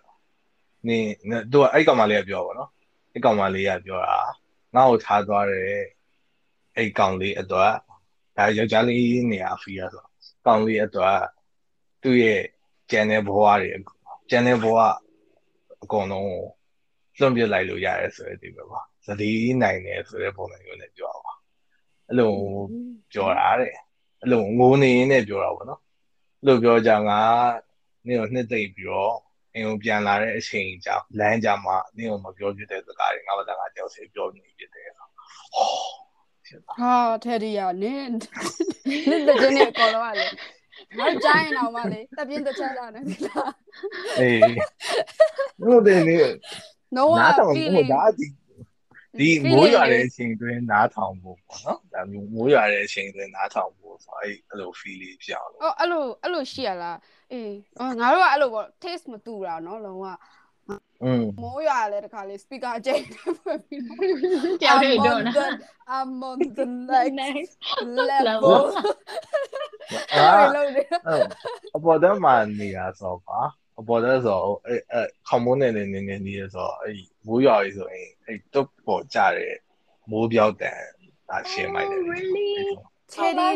နေသူကအဲ့ကောင်မလေးကပြောပါတော့အဲ့ကောင်မလေးကပြောတာငါ့ကိုထားသွားတယ်အဲ့ကောင်လေးအတွက်ဒါယောက်ျားလေးနေရာဖီရဆိုကောင်လေးအတွက်သူ့ရဲ့ကျန်တဲ့ဘဝတွေ ကျန်တဲ့ဘဝအကုန်လုံးကိုလွန့်ပြလိုက်လို့ရတယ်ဆိုတဲ့ဒီပဲပါသတိနိုင်တယ်ဆိုတဲ့ပုံစံမျိုးနဲ့ပြောပါအဲ့လိုပြောတာတဲ့အဲ့လိုငိုနေရင်းနဲ့ပြောတာပေါ့နော်အဲ့လိုပြောကြငါနင့်ကိုနှစ်သိမ့်ပြီးတော့အင်းကိုပြန်လာတဲ့အချိန်ကြောင့်လမ်းကြမှာနင့်ကိုမပြောပြတဲ့စကားတွေငါဘာသာငါကြောက်စေပြောနေဖြစ်တယ်ဟောဟာထဲဒီရနင်းနင်းတဲ့ကျင်းနဲ့ကော်တော့လေ မကြိုင်းအောင်မလေးတပြင်းတစ်ချက်လာနေသလားအေးဟုတ်တယ်နေ no နားထောင်ဖို့ဒါဒီဒီမိုးရွာတဲ့အချိန်တွင်နားထောင်ဖို့ပေါ့နော်ဒါမျိုးမိုးရွာတဲ့အချိန်တွင်နားထောင်ဖို့ဆိုအဲ့အဲ့လို feel လေးဖြစ်အောင်လို့အော်အဲ့လိုအဲ့လိုရှိရလားအေးအော်ငါတို့ကအဲ့လိုပေါ့ taste မတူတာနော်လုံးဝอืม မိုးရွာလဲတခါလေး speaker ကျိတ်ဖွင့်ပြီးကြောက်ရတော့နော် I'm on the next level အဲ့လိုအပေါ်တမ်းမှာနေရဆိုပါအပေါ်တဲ့ဆိုအဲ့အဲ့ခေါမုန်းနေနေနေနေနေဆိုအဲ့မိုးရွာကြီးဆိုရင်အဲ့တုတ်ပေါ်ကြတဲ့မိုးပြောက်တန်ဒါရှင်းမိုက်တယ် really ချယ်ဒီ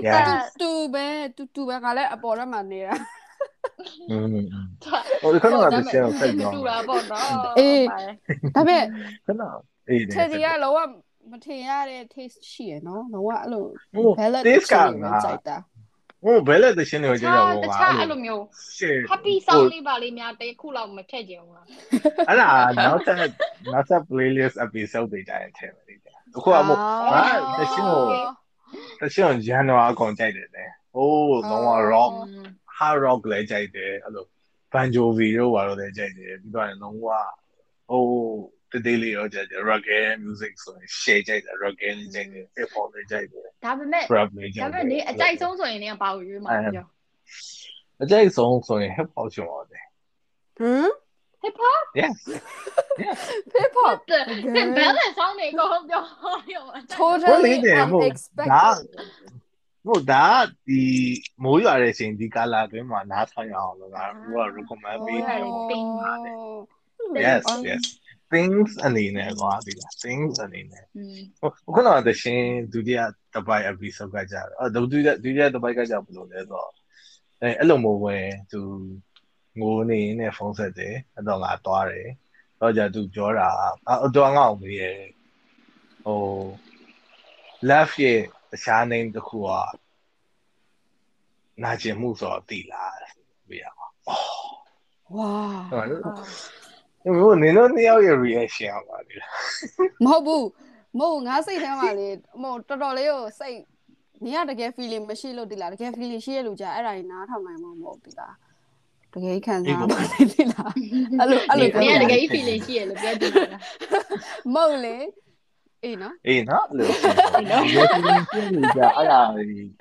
တူပဲတူတူပဲကလည်းအပေါ်ထဲမှာနေတာ อืมဟိုခဏကတည်းကဆက်ပြောတူတာပေါ့နော်အေးဒါပေမဲ့ခဏအေးချယ်ဒီကလောကမထင်ရတဲ့ taste ရှိရနော်လောကအဲ့လို balance ကကြိုက်တာဟိုဘယ်လက်သရှင်တွေကိုကြည့်ရအောင်ပါအဲ့လိုမျိုး happy song လေးပါလေးများတခုလောက်မထည့်ကြဘူးလားအဲ့ဒါနောက်ထပ်နောက်ထပ် playlist episode တွေတိုင်းထည့်မယ်လေအခုကမို့ဟာသရှင်ကိုသရှင်ကိုဂျန်နဝါအကုန်ကြိုက်တယ်လေဟိုးတော့ rock hard rock လည်းကြိုက်တယ်အဲ့လို Bon Jovi တို့ဘာလို့လဲကြိုက်တယ်ပြီးတော့လုံးဝဟိုတတိလေးရောကြိုက်တယ် reggae music ဆိုရင် share ကြိုက်တယ် reggae လေးကြိုက်တယ် hip hop လေးကြိုက်တယ်ဒါပေမဲ့ rap လေးကြိုက်တယ်ဒါပေမဲ့နေအကြိုက်ဆုံးဆိုရင်လည်းဘာကိုရွေးမှာပြောအကြိုက်ဆုံးဆိုရင် hip hop ရှင်ပါတယ်ဟမ် hip hop yes yes hip hop တဲ့ဘယ်လဲဆောင်းနေကိုပြောရော totally unexpected ဟုတ်ဒါဒီမိုးရွာတဲ့အချိန်ဒီကာလာအတွင်းမှာနားထောင်ရအောင်လို့ငါတို့က recommend ပေးတယ်တင်းပါတယ် yes yes things အနေနဲ့ကွာဒီလား things အနေနဲ့ဟုတ်ခုနကတရှင်ဒုတိယတစ်ပိုက် episode ကကြာတယ်ဒုတိယဒုတိယတစ်ပိုက်ကကြာဘယ်လိုလဲဆိုတော့အဲအဲ့လိုမျိုးပဲသူငိုနေနဲ့ဖုန်းဆက်တယ်အဲ့တော့ငါသွားတယ်တော့ကြာသူပြောတာအတော့ငါ့အောင်မေးရဟို left ရဲ့ တခြား name တစ်ခုကနာကျင်မှုဆိုတော့သိလားမေးရပါဝါဟိုနင်တို့နှစ်ယောက်ရဲ့ reaction ပါလေမဟုတ်ဘူးမဟုတ်ငါစိတ်ထဲမှာလေမဟုတ်တော်တော်လေးကိုစိတ်နေရတကယ် feeling မရှိလို့ဒီလားတကယ် feeling ရှိရလို့ကြာအဲ့ဒါကြီးနားထောင်နိုင်မှာမဟုတ်ဘူးလားတကယ်ခံစားပါလေဒီလားအဲ့လိုအဲ့လိုပြောနေတကယ် feeling ရှိရလို့ပြောတယ်လားမဟုတ်လေ အေးနော်အေးနော်လို့နော်ဒီ feeling ရှိနေကြအဲ့ဒါကြီး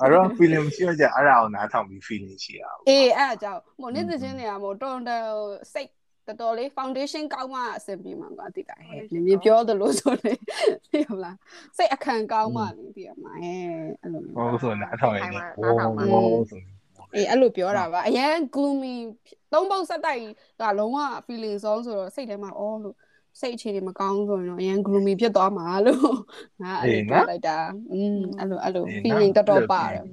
အဲ့တော့ feeling မရှိကြအဲ့ဒါကိုနားထောင်ပြီး feeling ရှိရအောင်အေးအဲ့အကြောင်းမို့နေ့သချင်းတွေကမို့တော်တော်စိတ်တော်တော်လေး foundation ကောင်းမှအဆင်ပြေမှာပါတိတာဟဲ့မြင်မြင်ပြောသလိုဆိုလေသိရမလားစိတ်အခန့်ကောင်းမှလေသိရမှာဟဲ့အဲ့လိုမျိုးဟုတ်ဆိုနားထောင်ရင်ဟိုးဟိုးဆိုအေးအဲ့လိုပြောတာပါအရင် gloomy သုံးပုတ်ဆက်တိုက်ကလုံးဝ feeling song ဆိုတော့စိတ်ထဲမှာအော်လို့ စိတ်အခြေအနေမကောင်းဆိုရင်တော့အရင် gloomy ဖြစ်သွားမှာလို့ငါအဲ့လိုပြောလိုက်တာอืมအဲ့လိုအဲ့လို feeling တော်တော်ပါတယ်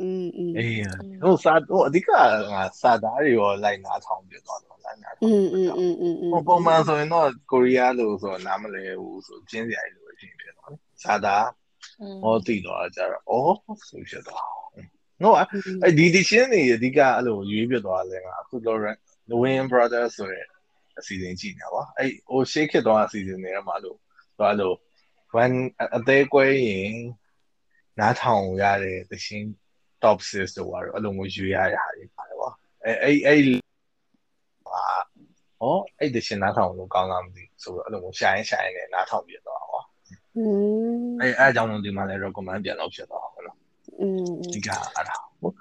อืมอืมအေးဟိုစာဟိုအဓိကငါစာသားတွေရောလိုက်နားထောင်ပြသွားတော့လိုက်နားထောင်อืมอืมอืมอืมဟိုပုံမှန်ဆိုရင်တော့ကိုရီးယားလို့ဆိုတော့နားမလဲဘူးဆိုကျင်းစရာကြီးလို့ဖြစ်ဖြစ်သွားတယ်စာသားဟောတည်တော့ကြတော့အော်ဆိုဖြစ်သွားနော်အဲ့ဒီဒီရှင်းနေအဓိကအဲ့လိုရွေးပြသွားတယ်ငါအခုတော့ Lewin Brothers ဆိုတဲ့ အစီအစဉ်ကြည့်နေတာပါအဲ့ဟိုရှေ့ခစ်တော့အစီအစဉ်တွေမှာလို့ဘာလို့ when အသေးကွဲရင်နားထောင်ရတဲ့သရှင် top 6တို့ဘာလို့အဲ့လိုမျိုးရွေးရတဲ့ဟာတွေပါတယ်ပါအဲ့အဲ့အဲ့ဟာဟောအဲ့သရှင်နားထောင်လို့ကောင်းလားမသိဆိုတော့အဲ့လိုမျိုးရှာရင်ရှာရင်လည်းနားထောင်ပြတော့ဟောอืมအဲ့အဲ့အကြောင်းဒီမှာလည်း recommend ပြန်လုပ်ဖြစ်တော့ဟုတ်လားอืมဒီကအဲ့ဒါဟုတ်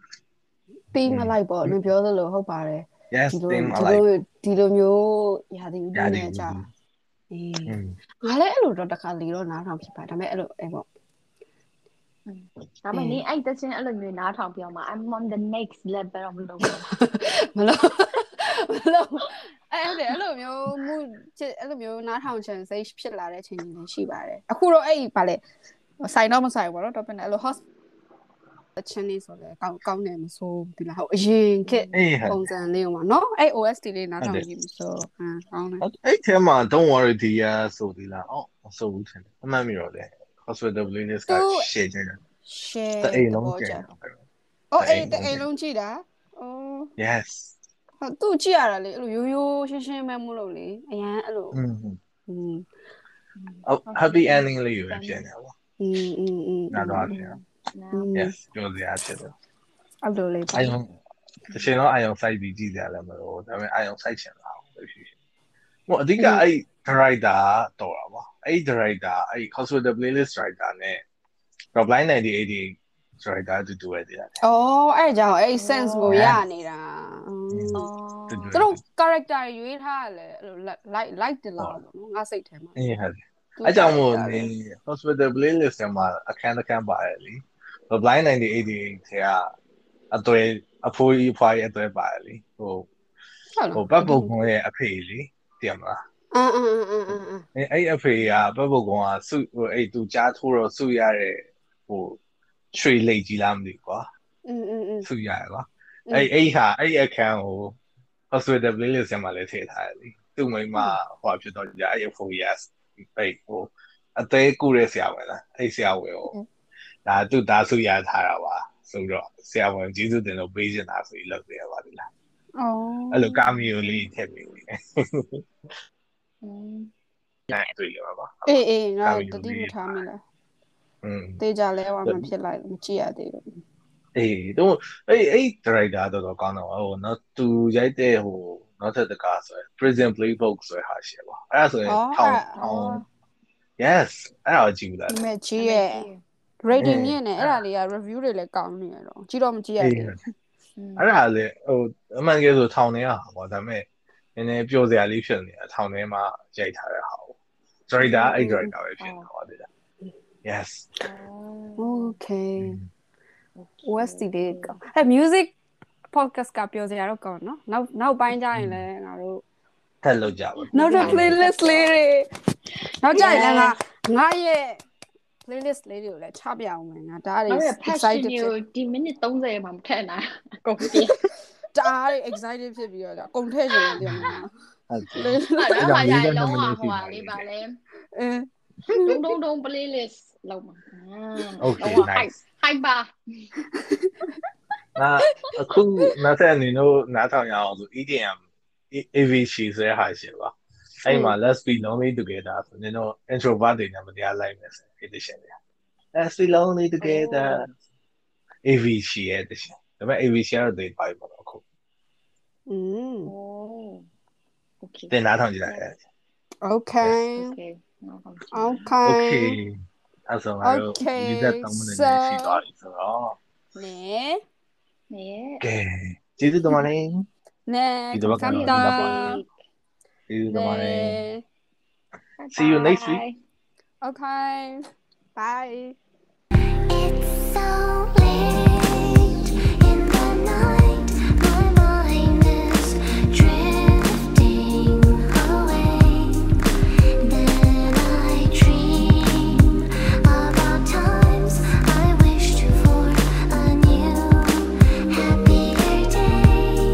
ပြီးမလိုက်ပေါ့နင်ပြောသလိုဟုတ်ပါတယ် yes thing like ဒီလိုမျိုးရာသီဥတုနဲ့ကြာအေးငါလည်းအဲ့လိုတော့တစ်ခါလေတော့နားထောင်ဖြစ်ပါဒါပေမဲ့အဲ့လိုအဲ့ပေါ့ဒါမှမဟုတ်အဲ့တချင်းအဲ့လိုမျိုးနားထောင်ပြောမှာ I'm on the next level မလို့မလို့မလို့အဲ့ဒါအဲ့လိုမျိုးမူအဲ့လိုမျိုးနားထောင်ချင်စိတ်ဖြစ်လာတဲ့အချိန်ကြီးလည်းရှိပါတယ်အခုတော့အဲ့ဒီဗာလဲဆိုင်တော့မဆိုင်ဘူးပေါ့နော် topic နဲ့အဲ့လို host အချင်းလေးဆိုလဲကောင်းကောင်းတယ်မဆိုးဒီလားဟုတ်အရင်ခက် အေးဟဲ့ ပုံစံလေးမှာเนาะအဲ့ OST လေးနားထောင်ကြည့်မဆိုးဟမ်ကောင်းတယ် အဲ့ထဲမှာ don't worry dear ဆိုဒီလားအော်မဆိုဘူးထင်တယ်အမှန်မျိုးလေ hospital playlist က share ကြတယ် share တအိမ်လုံးကြတယ် အော်အဲ့တအိမ်လုံးကြည့်တာအော် yes ဟုတ်သူကြည့်ရတာလေအဲ့လိုရိုးရိုးရှင်းရှင်းပဲမလို့လေအရန်အဲ့လို อืม อืม အော် happy ending လေးอยู่ဖြစ်နေပါ อืมอืมอืม နာတော့ဖြစ် နား yes ပြောစရာဖြစ်တယ်အဲ့လိုလေးပါအာယုံတစ်ချိန်လုံးအာယုံ site ပြီးကြည့်ကြရလည်းမလို့ဒါပေမဲ့အာယုံ site ချင်လာအောင်ဖြစ်ဖြစ်ဟိုအဓိကအဲ့ director တော်တာပါအဲ့ director အဲ့ hospital playlist director နဲ့ Robline 1988 director တူတူရတယ်အော်အဲ့ကြောင့်အဲ့ sense ကိုရနေတာအော်တူတူသူတို့ character ရွေးထားရလဲအဲ့လို like like တလားပေါ့နော်ငါစိတ်ထဲမှာအေးဟုတ်တယ်အဲကြောင့်မို့နေ hospital playlist ထဲမှာအခန်းတစ်ခန်းပါတယ်လी Robline 1988ထဲကအသွေးအဖိုးကြီးအဖွားကြီးအသွေးပါတယ်လीဟိုဟုတ်လားဟိုပတ်ပုတ်ကွန်ရဲ့အဖေလीသိရမလားအင်းအင်းအင်းအင်းအင်းအဲအဲ့အဖေကပတ်ပုတ်ကွန်ကစုဟိုအဲ့သူကြားထိုးတော့စုရတဲ့ဟိုရွှေလိတ်ကြီးလားမသိဘူးကွာအင်းအင်းအင်းစုရရကွာအဲ့အဲ့ဟာအဲ့အခန်းကို hospital playlist ထဲမှာလည်းထည့်ထားတယ်လीသူ့မိမဟိုဖြစ်တော့ကြာအဲ့အဖိုးကြီးအဲ့ဟိုအသေးကူတဲ့ဆရာဝန်လားအဲ့ဆရာဝန်ကို ဒါသူ့သားစုရထားတာပါဆိုတော့ဆရာဝန်ကျေးဇူးတင်လို့ပေးချင်တာဆိုပြီးလုပ်ပြရပါလိမ့်လား အော် အဲ့လိုကာမီယိုလေးထည့်ပေးနေတယ် อืม နိုင်တွေ့ရပါပါ အေးအေးငါတတိမထားမိလား อืม တေးကြလဲဝါမဖြစ်လိုက်မကြည့်ရသေးဘူး အေးတော့အဲ့အဲ့ director တော်တော်ကောင်းတော့ဟိုနော်သူရိုက်တဲ့ဟိုနောက်ထပ်တကားဆိုရင် prison playbook ဆိုတဲ့ဟာရှိပါအဲ့ဒါဆိုရင်ထောင်ထောင် yes အဲ့ဒါကြည့်ဘူးလား ဒီမဲ့ကြည့်ရဲ့ rating မြင့်နေအဲ့ဒါလေးက review တွေလည်းကောင်းနေရတော့ကြည့်တော့မကြည့်ရအေးသေးအဲ့ဘူးဒါလေဟိုအမှန်ကယ်ဆိုထောင်ထဲဟာပေါ့ဒါပေမဲ့နည်းနည်းပျော်စရာလေးဖြစ်နေတာထောင်ထဲမှာရိုက်ထားတဲ့ဟာကို director အဲ့ director ပဲဖြစ်နေတာဟုတ်တယ် yes okay OST လေးကောင်းအဲ music podcast ကပြောစရာတော့ကောင်းနော်နောက်နောက်ပိုင်းကျရင်လည်းငါတို့ထက်လို့ကြပါနောက်တဲ့ playlist လေးတွေနောက်ကျရင်လည်းငါငါရဲ့ playlist လေးတွေကိုလည်းချပြအောင်မယ်ငါဒါတွေအဲ့ဒါ passion excited ကိုဖြစ်ဒီ minute 30မှာမထက်နိုင်အကုန်ပြည့်ဒါတွေ excited ဖြစ်ပြီးတော့အကုန်ထည့်ချင်တယ်ပြန်မှာဟုတ်ကဲ့လေးအဲ့ဒါမှရလုံးဝဟိုဟာလေးပါလေအင်းဒုံဒုံဒုံ playlist လောက်မှာ Okay, nice. hi ပါနာအခုနောက်ထပ်အနေနဲ့နားထောင်ရအောင်ဆို EDM AVC ဆိုတဲ့ဟာရှိပါ အဲ့မှာ let's be lonely together. ဆိုနေတော့ introvert တွေနဲ့မတရားလိုက်မယ်ဆို edition တွေ let's be lonely together. AV ရှိရဲ့တရှင်ဒါပေမဲ့ AV ရှိရတော့တွေပါပြီပေါ့အခုอืม okay. တင်လာထောင်ကြည့်လိုက် okay. Okay. Okay. Okay အဲ့ဆိုတော့ဒီသက်တောင်းမနေရှိသွားပြီဆိုတော့နဲနဲကဲကျေးဇူးတင်ပါတယ်နဲဒီတော့ကတော့ ကဒီတာလောက်ပါကျေးဇူးတင်ပါတယ်နဲ See you next week. okay bye It's so